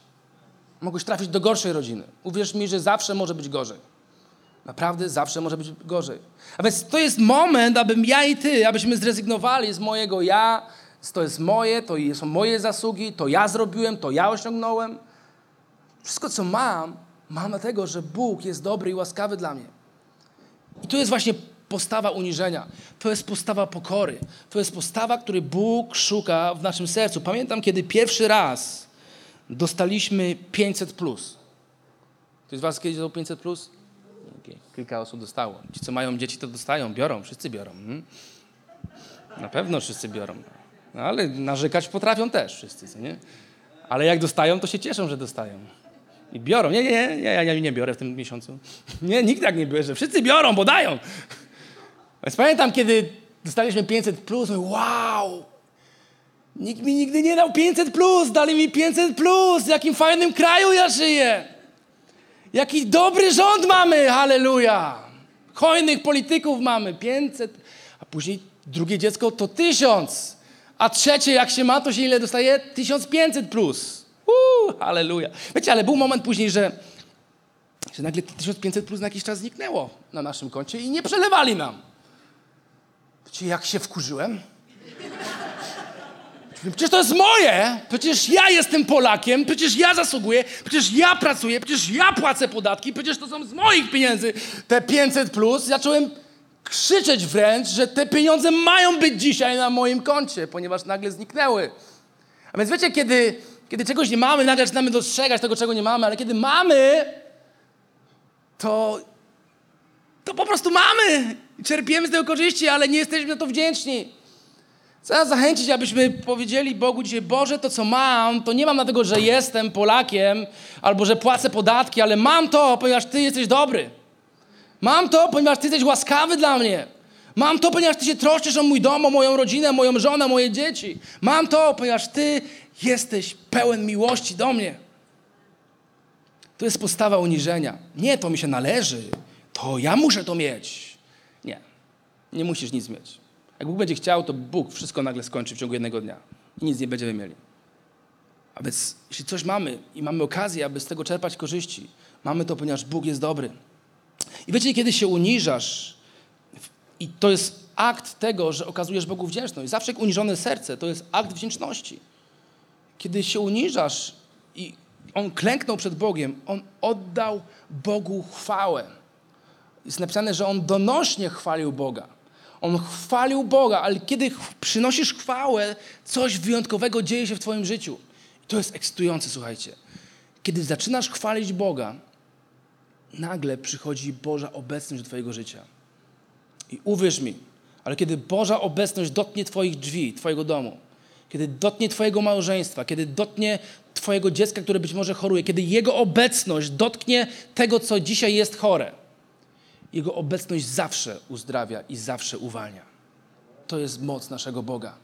Mogłeś trafić do gorszej rodziny. Uwierz mi, że zawsze może być gorzej. Naprawdę zawsze może być gorzej. A więc to jest moment, abym ja i ty, abyśmy zrezygnowali z mojego ja, to jest moje, to są moje zasługi, to ja zrobiłem, to ja osiągnąłem. Wszystko, co mam, mam dlatego, że Bóg jest dobry i łaskawy dla mnie. I to jest właśnie postawa uniżenia. To jest postawa pokory. To jest postawa, której Bóg szuka w naszym sercu. Pamiętam, kiedy pierwszy raz dostaliśmy 500. Plus. Ktoś z Was kiedyś dostał 500? Plus? Okay. Kilka osób dostało. Ci, co mają dzieci, to dostają, biorą, wszyscy biorą. Hmm? Na pewno wszyscy biorą. No, ale narzekać potrafią też wszyscy, nie? Ale jak dostają, to się cieszą, że dostają. I biorą. Nie, nie, nie, ja, ja nie biorę w tym miesiącu. Nie, nikt tak nie bierze. Wszyscy biorą, bo dają. Więc pamiętam, kiedy dostaliśmy 500 plus, mówię, wow, nikt mi nigdy nie dał 500 plus, dali mi 500 plus, w jakim fajnym kraju ja żyję. Jaki dobry rząd mamy, halleluja. Hojnych polityków mamy 500, a później drugie dziecko to 1000, a trzecie jak się ma, to się ile dostaje? 1500 plus. Uuu, halleluja. Wiecie, ale był moment później, że, że nagle te 1500 plus na jakiś czas zniknęło na naszym koncie i nie przelewali nam. Wiecie, jak się wkurzyłem? Przecież to jest moje! Przecież ja jestem Polakiem, przecież ja zasługuję, przecież ja pracuję, przecież ja płacę podatki, przecież to są z moich pieniędzy te 500 plus. Zacząłem krzyczeć wręcz, że te pieniądze mają być dzisiaj na moim koncie, ponieważ nagle zniknęły. A więc wiecie, kiedy, kiedy czegoś nie mamy, nagle zaczynamy dostrzegać tego, czego nie mamy, ale kiedy mamy, to, to po prostu mamy. Czerpiemy z tego korzyści, ale nie jesteśmy na to wdzięczni. Chcę zachęcić, abyśmy powiedzieli Bogu dzisiaj, Boże, to co mam, to nie mam dlatego, że jestem Polakiem albo że płacę podatki, ale mam to, ponieważ Ty jesteś dobry. Mam to, ponieważ Ty jesteś łaskawy dla mnie. Mam to, ponieważ Ty się troszczysz o mój dom, o moją rodzinę, moją żonę, moje dzieci. Mam to, ponieważ Ty jesteś pełen miłości do mnie. To jest postawa uniżenia. Nie, to mi się należy. To ja muszę to mieć. Nie, musisz nic mieć. Jak Bóg będzie chciał, to Bóg wszystko nagle skończy w ciągu jednego dnia i nic nie będziemy mieli. A więc jeśli coś mamy i mamy okazję, aby z tego czerpać korzyści, mamy to, ponieważ Bóg jest dobry. I wiecie, kiedy się uniżasz, i to jest akt tego, że okazujesz Bogu wdzięczność. Zawsze jak uniżone serce, to jest akt wdzięczności. Kiedy się uniżasz i on klęknął przed Bogiem, on oddał Bogu chwałę. Jest napisane, że on donośnie chwalił Boga. On chwalił Boga, ale kiedy przynosisz chwałę, coś wyjątkowego dzieje się w Twoim życiu. To jest ekscytujące, słuchajcie. Kiedy zaczynasz chwalić Boga, nagle przychodzi Boża obecność do Twojego życia. I uwierz mi, ale kiedy Boża obecność dotknie Twoich drzwi, Twojego domu, kiedy dotknie Twojego małżeństwa, kiedy dotknie Twojego dziecka, które być może choruje, kiedy Jego obecność dotknie tego, co dzisiaj jest chore, jego obecność zawsze uzdrawia i zawsze uwalnia. To jest moc naszego Boga.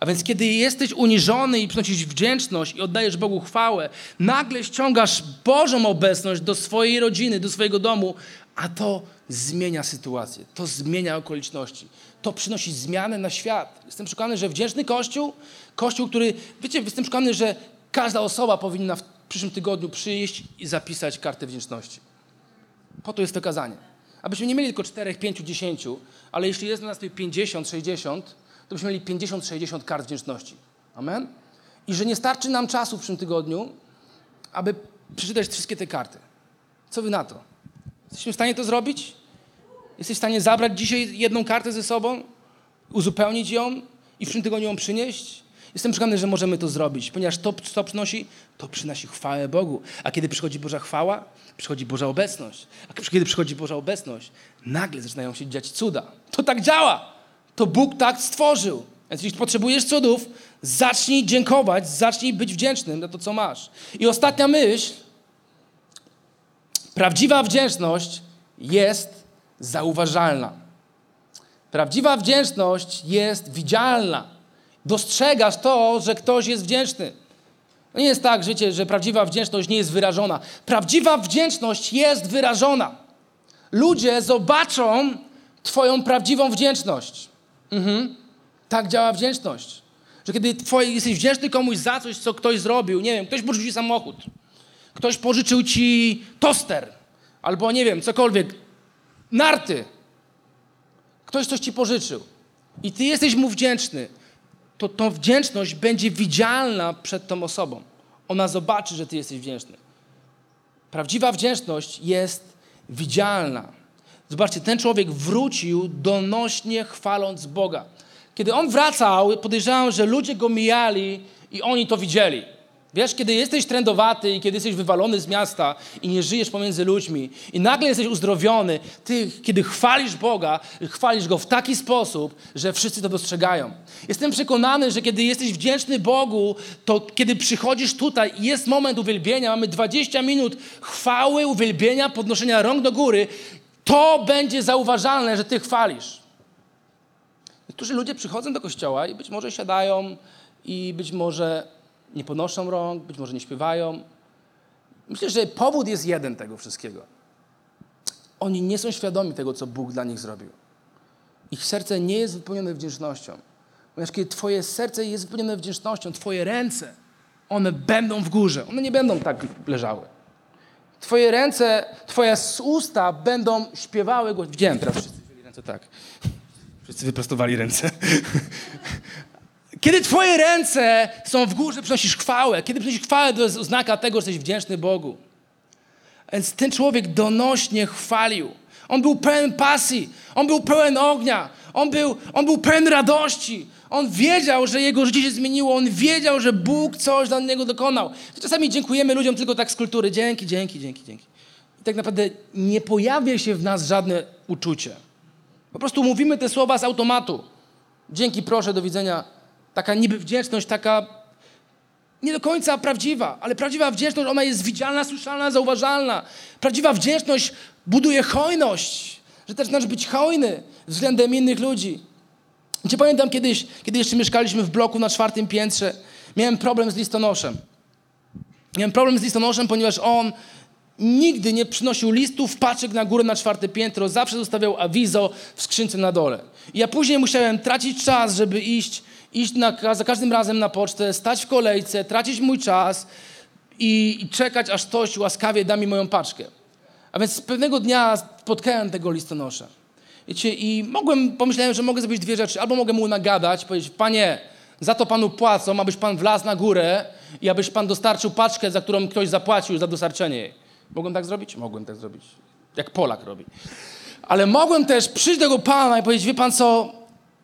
A więc kiedy jesteś uniżony i przynosisz wdzięczność i oddajesz Bogu chwałę, nagle ściągasz Bożą obecność do swojej rodziny, do swojego domu, a to zmienia sytuację, to zmienia okoliczności, to przynosi zmianę na świat. Jestem przekonany, że wdzięczny Kościół, Kościół, który, wiecie, jestem przekonany, że każda osoba powinna w przyszłym tygodniu przyjść i zapisać kartę wdzięczności. Po to jest to kazanie. Abyśmy nie mieli tylko 4, 5, 10, ale jeśli jest na nas 50, 60, to byśmy mieli 50, 60 kart wdzięczności. Amen? I że nie starczy nam czasu w przyszłym tygodniu, aby przeczytać wszystkie te karty. Co wy na to? Jesteśmy w stanie to zrobić? Jesteś w stanie zabrać dzisiaj jedną kartę ze sobą, uzupełnić ją i w przyszłym tygodniu ją przynieść? Jestem przekonany, że możemy to zrobić, ponieważ to, co przynosi, to przynosi chwałę Bogu. A kiedy przychodzi Boża chwała, przychodzi Boża obecność. A kiedy przychodzi Boża obecność, nagle zaczynają się dziać cuda. To tak działa. To Bóg tak stworzył. Więc jeśli potrzebujesz cudów, zacznij dziękować, zacznij być wdzięcznym za to, co masz. I ostatnia myśl. Prawdziwa wdzięczność jest zauważalna. Prawdziwa wdzięczność jest widzialna. Dostrzegasz to, że ktoś jest wdzięczny. No nie jest tak, życie, że prawdziwa wdzięczność nie jest wyrażona. Prawdziwa wdzięczność jest wyrażona. Ludzie zobaczą Twoją prawdziwą wdzięczność. Mhm. Tak działa wdzięczność. Że kiedy twoje, jesteś wdzięczny komuś za coś, co ktoś zrobił, nie wiem, ktoś pożyczył ci samochód, ktoś pożyczył ci toster, albo nie wiem, cokolwiek, narty, ktoś coś ci pożyczył i ty jesteś mu wdzięczny, to tą wdzięczność będzie widzialna przed tą osobą. Ona zobaczy, że ty jesteś wdzięczny. Prawdziwa wdzięczność jest widzialna. Zobaczcie, ten człowiek wrócił donośnie chwaląc Boga. Kiedy on wracał, podejrzewam, że ludzie go mijali i oni to widzieli. Wiesz, kiedy jesteś trendowaty i kiedy jesteś wywalony z miasta i nie żyjesz pomiędzy ludźmi i nagle jesteś uzdrowiony, ty, kiedy chwalisz Boga, chwalisz Go w taki sposób, że wszyscy to dostrzegają. Jestem przekonany, że kiedy jesteś wdzięczny Bogu, to kiedy przychodzisz tutaj i jest moment uwielbienia, mamy 20 minut chwały, uwielbienia, podnoszenia rąk do góry, to będzie zauważalne, że ty chwalisz. Niektórzy ludzie przychodzą do kościoła i być może siadają i być może nie podnoszą rąk, być może nie śpiewają. Myślę, że powód jest jeden tego wszystkiego. Oni nie są świadomi tego, co Bóg dla nich zrobił. Ich serce nie jest wypełnione wdzięcznością. Ponieważ kiedy Twoje serce jest wypełnione wdzięcznością, Twoje ręce, one będą w górze. One nie będą tak leżały. Twoje ręce, Twoje usta będą śpiewały głos. Widziałem teraz wszyscy wzięli ręce tak. Wszyscy wyprostowali ręce. Kiedy Twoje ręce są w górze, przynosisz chwałę. Kiedy przynosisz chwałę, to jest oznaka tego, że jesteś wdzięczny Bogu. Więc ten człowiek donośnie chwalił. On był pełen pasji, on był pełen ognia, on był, on był pełen radości. On wiedział, że jego życie się zmieniło, on wiedział, że Bóg coś dla niego dokonał. Czasami dziękujemy ludziom tylko tak z kultury. Dzięki, dzięki, dzięki, dzięki. I tak naprawdę nie pojawia się w nas żadne uczucie. Po prostu mówimy te słowa z automatu. Dzięki, proszę, do widzenia. Taka niby wdzięczność, taka nie do końca prawdziwa, ale prawdziwa wdzięczność, ona jest widzialna, słyszalna, zauważalna. Prawdziwa wdzięczność buduje hojność, że też należy być hojny względem innych ludzi. Cię pamiętam kiedyś, kiedy jeszcze mieszkaliśmy w bloku na czwartym piętrze, miałem problem z listonoszem. Miałem problem z listonoszem, ponieważ on nigdy nie przynosił listów, paczek na górę na czwarte piętro, zawsze zostawiał awizo w skrzynce na dole. I ja później musiałem tracić czas, żeby iść, iść na, za każdym razem na pocztę, stać w kolejce, tracić mój czas i, i czekać, aż ktoś łaskawie da mi moją paczkę. A więc pewnego dnia spotkałem tego listonosza. Wiecie, i mogłem, pomyślałem, że mogę zrobić dwie rzeczy. Albo mogę mu nagadać, powiedzieć, panie, za to panu płacą, abyś pan wlazł na górę i abyś pan dostarczył paczkę, za którą ktoś zapłacił za dostarczenie. Mogłem tak zrobić? Mogłem tak zrobić. Jak Polak robi. Ale mogłem też przyjść do tego pana i powiedzieć, wie pan co,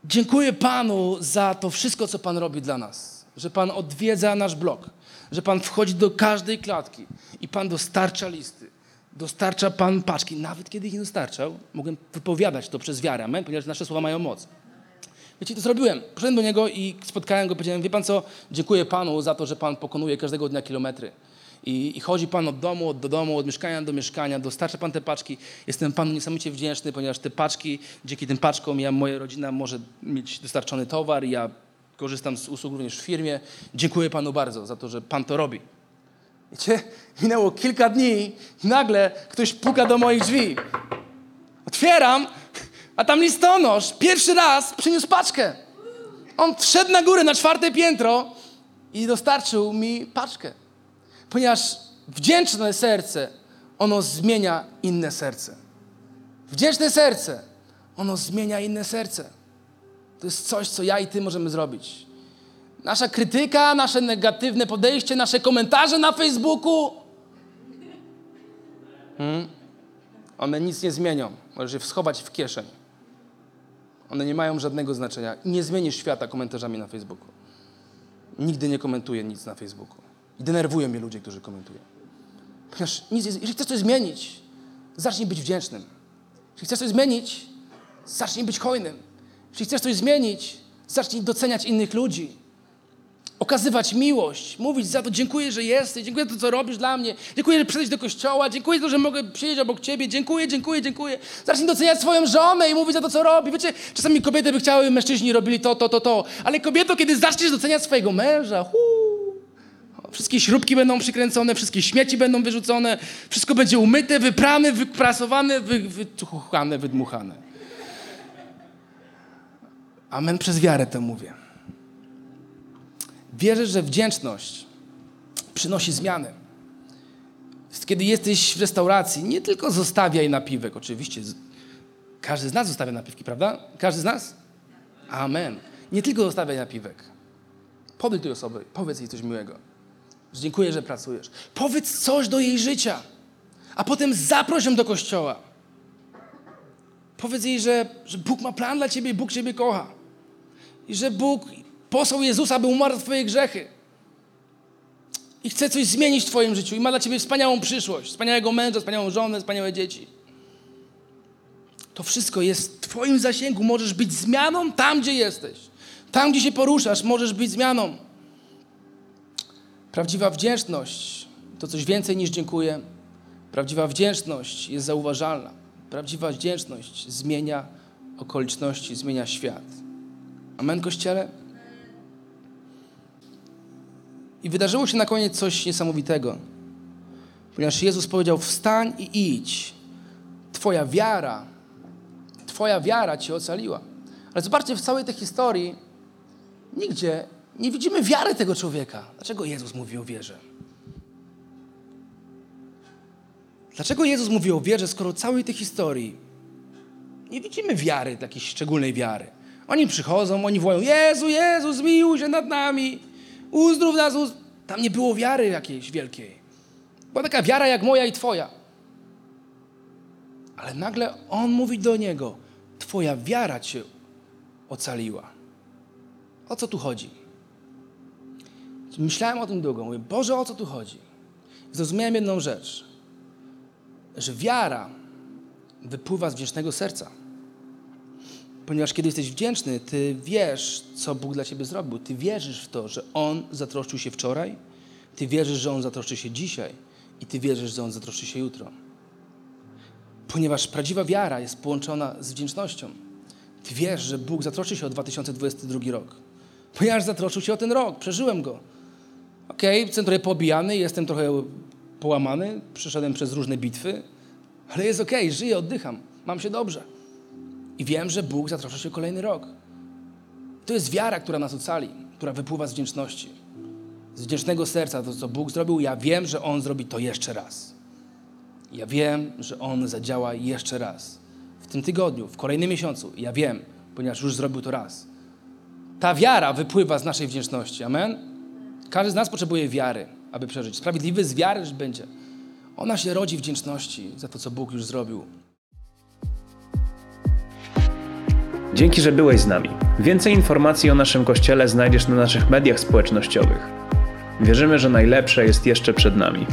dziękuję panu za to wszystko, co pan robi dla nas. Że pan odwiedza nasz blok, że pan wchodzi do każdej klatki i pan dostarcza listy dostarcza Pan paczki. Nawet kiedy ich nie dostarczał, mogłem wypowiadać to przez wiarę, amen, ponieważ nasze słowa mają moc. Wiecie, to zrobiłem. Poszedłem do niego i spotkałem go, powiedziałem, wie Pan co, dziękuję Panu za to, że Pan pokonuje każdego dnia kilometry. I, I, chodzi Pan od domu od do domu, od mieszkania do mieszkania, dostarcza Pan te paczki. Jestem Panu niesamowicie wdzięczny, ponieważ te paczki, dzięki tym paczkom ja, moja rodzina może mieć dostarczony towar, ja korzystam z usług również w firmie. Dziękuję Panu bardzo za to, że Pan to robi. Wiecie, minęło kilka dni i nagle ktoś puka do moich drzwi. Otwieram, a tam listonosz pierwszy raz przyniósł paczkę. On wszedł na górę, na czwarte piętro i dostarczył mi paczkę. Ponieważ wdzięczne serce, ono zmienia inne serce. Wdzięczne serce, ono zmienia inne serce. To jest coś, co ja i ty możemy zrobić. Nasza krytyka, nasze negatywne podejście, nasze komentarze na Facebooku. Hmm? One nic nie zmienią. Możesz je schować w kieszeń. One nie mają żadnego znaczenia. Nie zmienisz świata komentarzami na Facebooku. Nigdy nie komentuję nic na Facebooku. I denerwują mnie ludzie, którzy komentują. Ponieważ nic, jeżeli chcesz coś zmienić, zacznij być wdzięcznym. Jeśli chcesz coś zmienić, zacznij być hojnym. Jeśli chcesz coś zmienić, zacznij doceniać innych ludzi okazywać miłość, mówić za to, dziękuję, że jesteś, dziękuję za to, co robisz dla mnie, dziękuję, że przyjdziesz do kościoła, dziękuję za to, że mogę przyjść obok ciebie, dziękuję, dziękuję, dziękuję. Zacznij doceniać swoją żonę i mówić za to, co robi. Wiecie, czasami kobiety by chciały, mężczyźni robili to, to, to, to, ale kobieto, kiedy zaczniesz doceniać swojego męża, huu, wszystkie śrubki będą przykręcone, wszystkie śmieci będą wyrzucone, wszystko będzie umyte, wyprane, wyprasowane, wy, wytłuchane, wydmuchane. Amen, przez wiarę to mówię. Wierzę, że wdzięczność przynosi zmiany. Kiedy jesteś w restauracji, nie tylko zostawiaj napiwek, oczywiście. Każdy z nas zostawia napiwki, prawda? Każdy z nas? Amen. Nie tylko zostawiaj napiwek. Podejdź tej osoby, powiedz jej coś miłego. Dziękuję, że pracujesz. Powiedz coś do jej życia, a potem zaproś ją do kościoła. Powiedz jej, że, że Bóg ma plan dla ciebie i Bóg ciebie kocha. I że Bóg posłał Jezusa, by umarł za twoje grzechy. I chce coś zmienić w twoim życiu. I ma dla ciebie wspaniałą przyszłość. Wspaniałego męża, wspaniałą żonę, wspaniałe dzieci. To wszystko jest w twoim zasięgu. Możesz być zmianą tam, gdzie jesteś. Tam, gdzie się poruszasz, możesz być zmianą. Prawdziwa wdzięczność to coś więcej niż dziękuję. Prawdziwa wdzięczność jest zauważalna. Prawdziwa wdzięczność zmienia okoliczności, zmienia świat. Amen, Kościele? I wydarzyło się na koniec coś niesamowitego. Ponieważ Jezus powiedział: Wstań i idź. Twoja wiara, Twoja wiara Cię ocaliła. Ale zobaczcie, w całej tej historii nigdzie nie widzimy wiary tego człowieka. Dlaczego Jezus mówi o wierze? Dlaczego Jezus mówi o wierze, skoro całej tej historii nie widzimy wiary, takiej szczególnej wiary? Oni przychodzą, oni wołają, Jezu, Jezu, zmiłuj się nad nami, uzdrów nas. Uz... Tam nie było wiary jakiejś wielkiej. Była taka wiara jak moja i twoja. Ale nagle On mówi do niego, twoja wiara cię ocaliła. O co tu chodzi? Myślałem o tym długo. Mówię, Boże, o co tu chodzi? Zrozumiałem jedną rzecz, że wiara wypływa z wdzięcznego serca. Ponieważ kiedy jesteś wdzięczny, ty wiesz, co Bóg dla ciebie zrobił. Ty wierzysz w to, że On zatroszczył się wczoraj, ty wierzysz, że On zatroszczy się dzisiaj i ty wierzysz, że On zatroszczy się jutro. Ponieważ prawdziwa wiara jest połączona z wdzięcznością. Ty wiesz, że Bóg zatroszczy się o 2022 rok. Ponieważ zatroszczył się o ten rok, przeżyłem go. Okej, okay, jestem trochę pobijany, jestem trochę połamany, przeszedłem przez różne bitwy, ale jest okej, okay, żyję, oddycham, mam się dobrze. I wiem, że Bóg zatroszczy się kolejny rok. To jest wiara, która nas ocali, która wypływa z wdzięczności. Z wdzięcznego serca, to co Bóg zrobił, ja wiem, że On zrobi to jeszcze raz. Ja wiem, że On zadziała jeszcze raz. W tym tygodniu, w kolejnym miesiącu. Ja wiem, ponieważ już zrobił to raz. Ta wiara wypływa z naszej wdzięczności. Amen? Każdy z nas potrzebuje wiary, aby przeżyć. Sprawiedliwy z wiary będzie. Ona się rodzi wdzięczności za to, co Bóg już zrobił. Dzięki, że byłeś z nami. Więcej informacji o naszym kościele znajdziesz na naszych mediach społecznościowych. Wierzymy, że najlepsze jest jeszcze przed nami.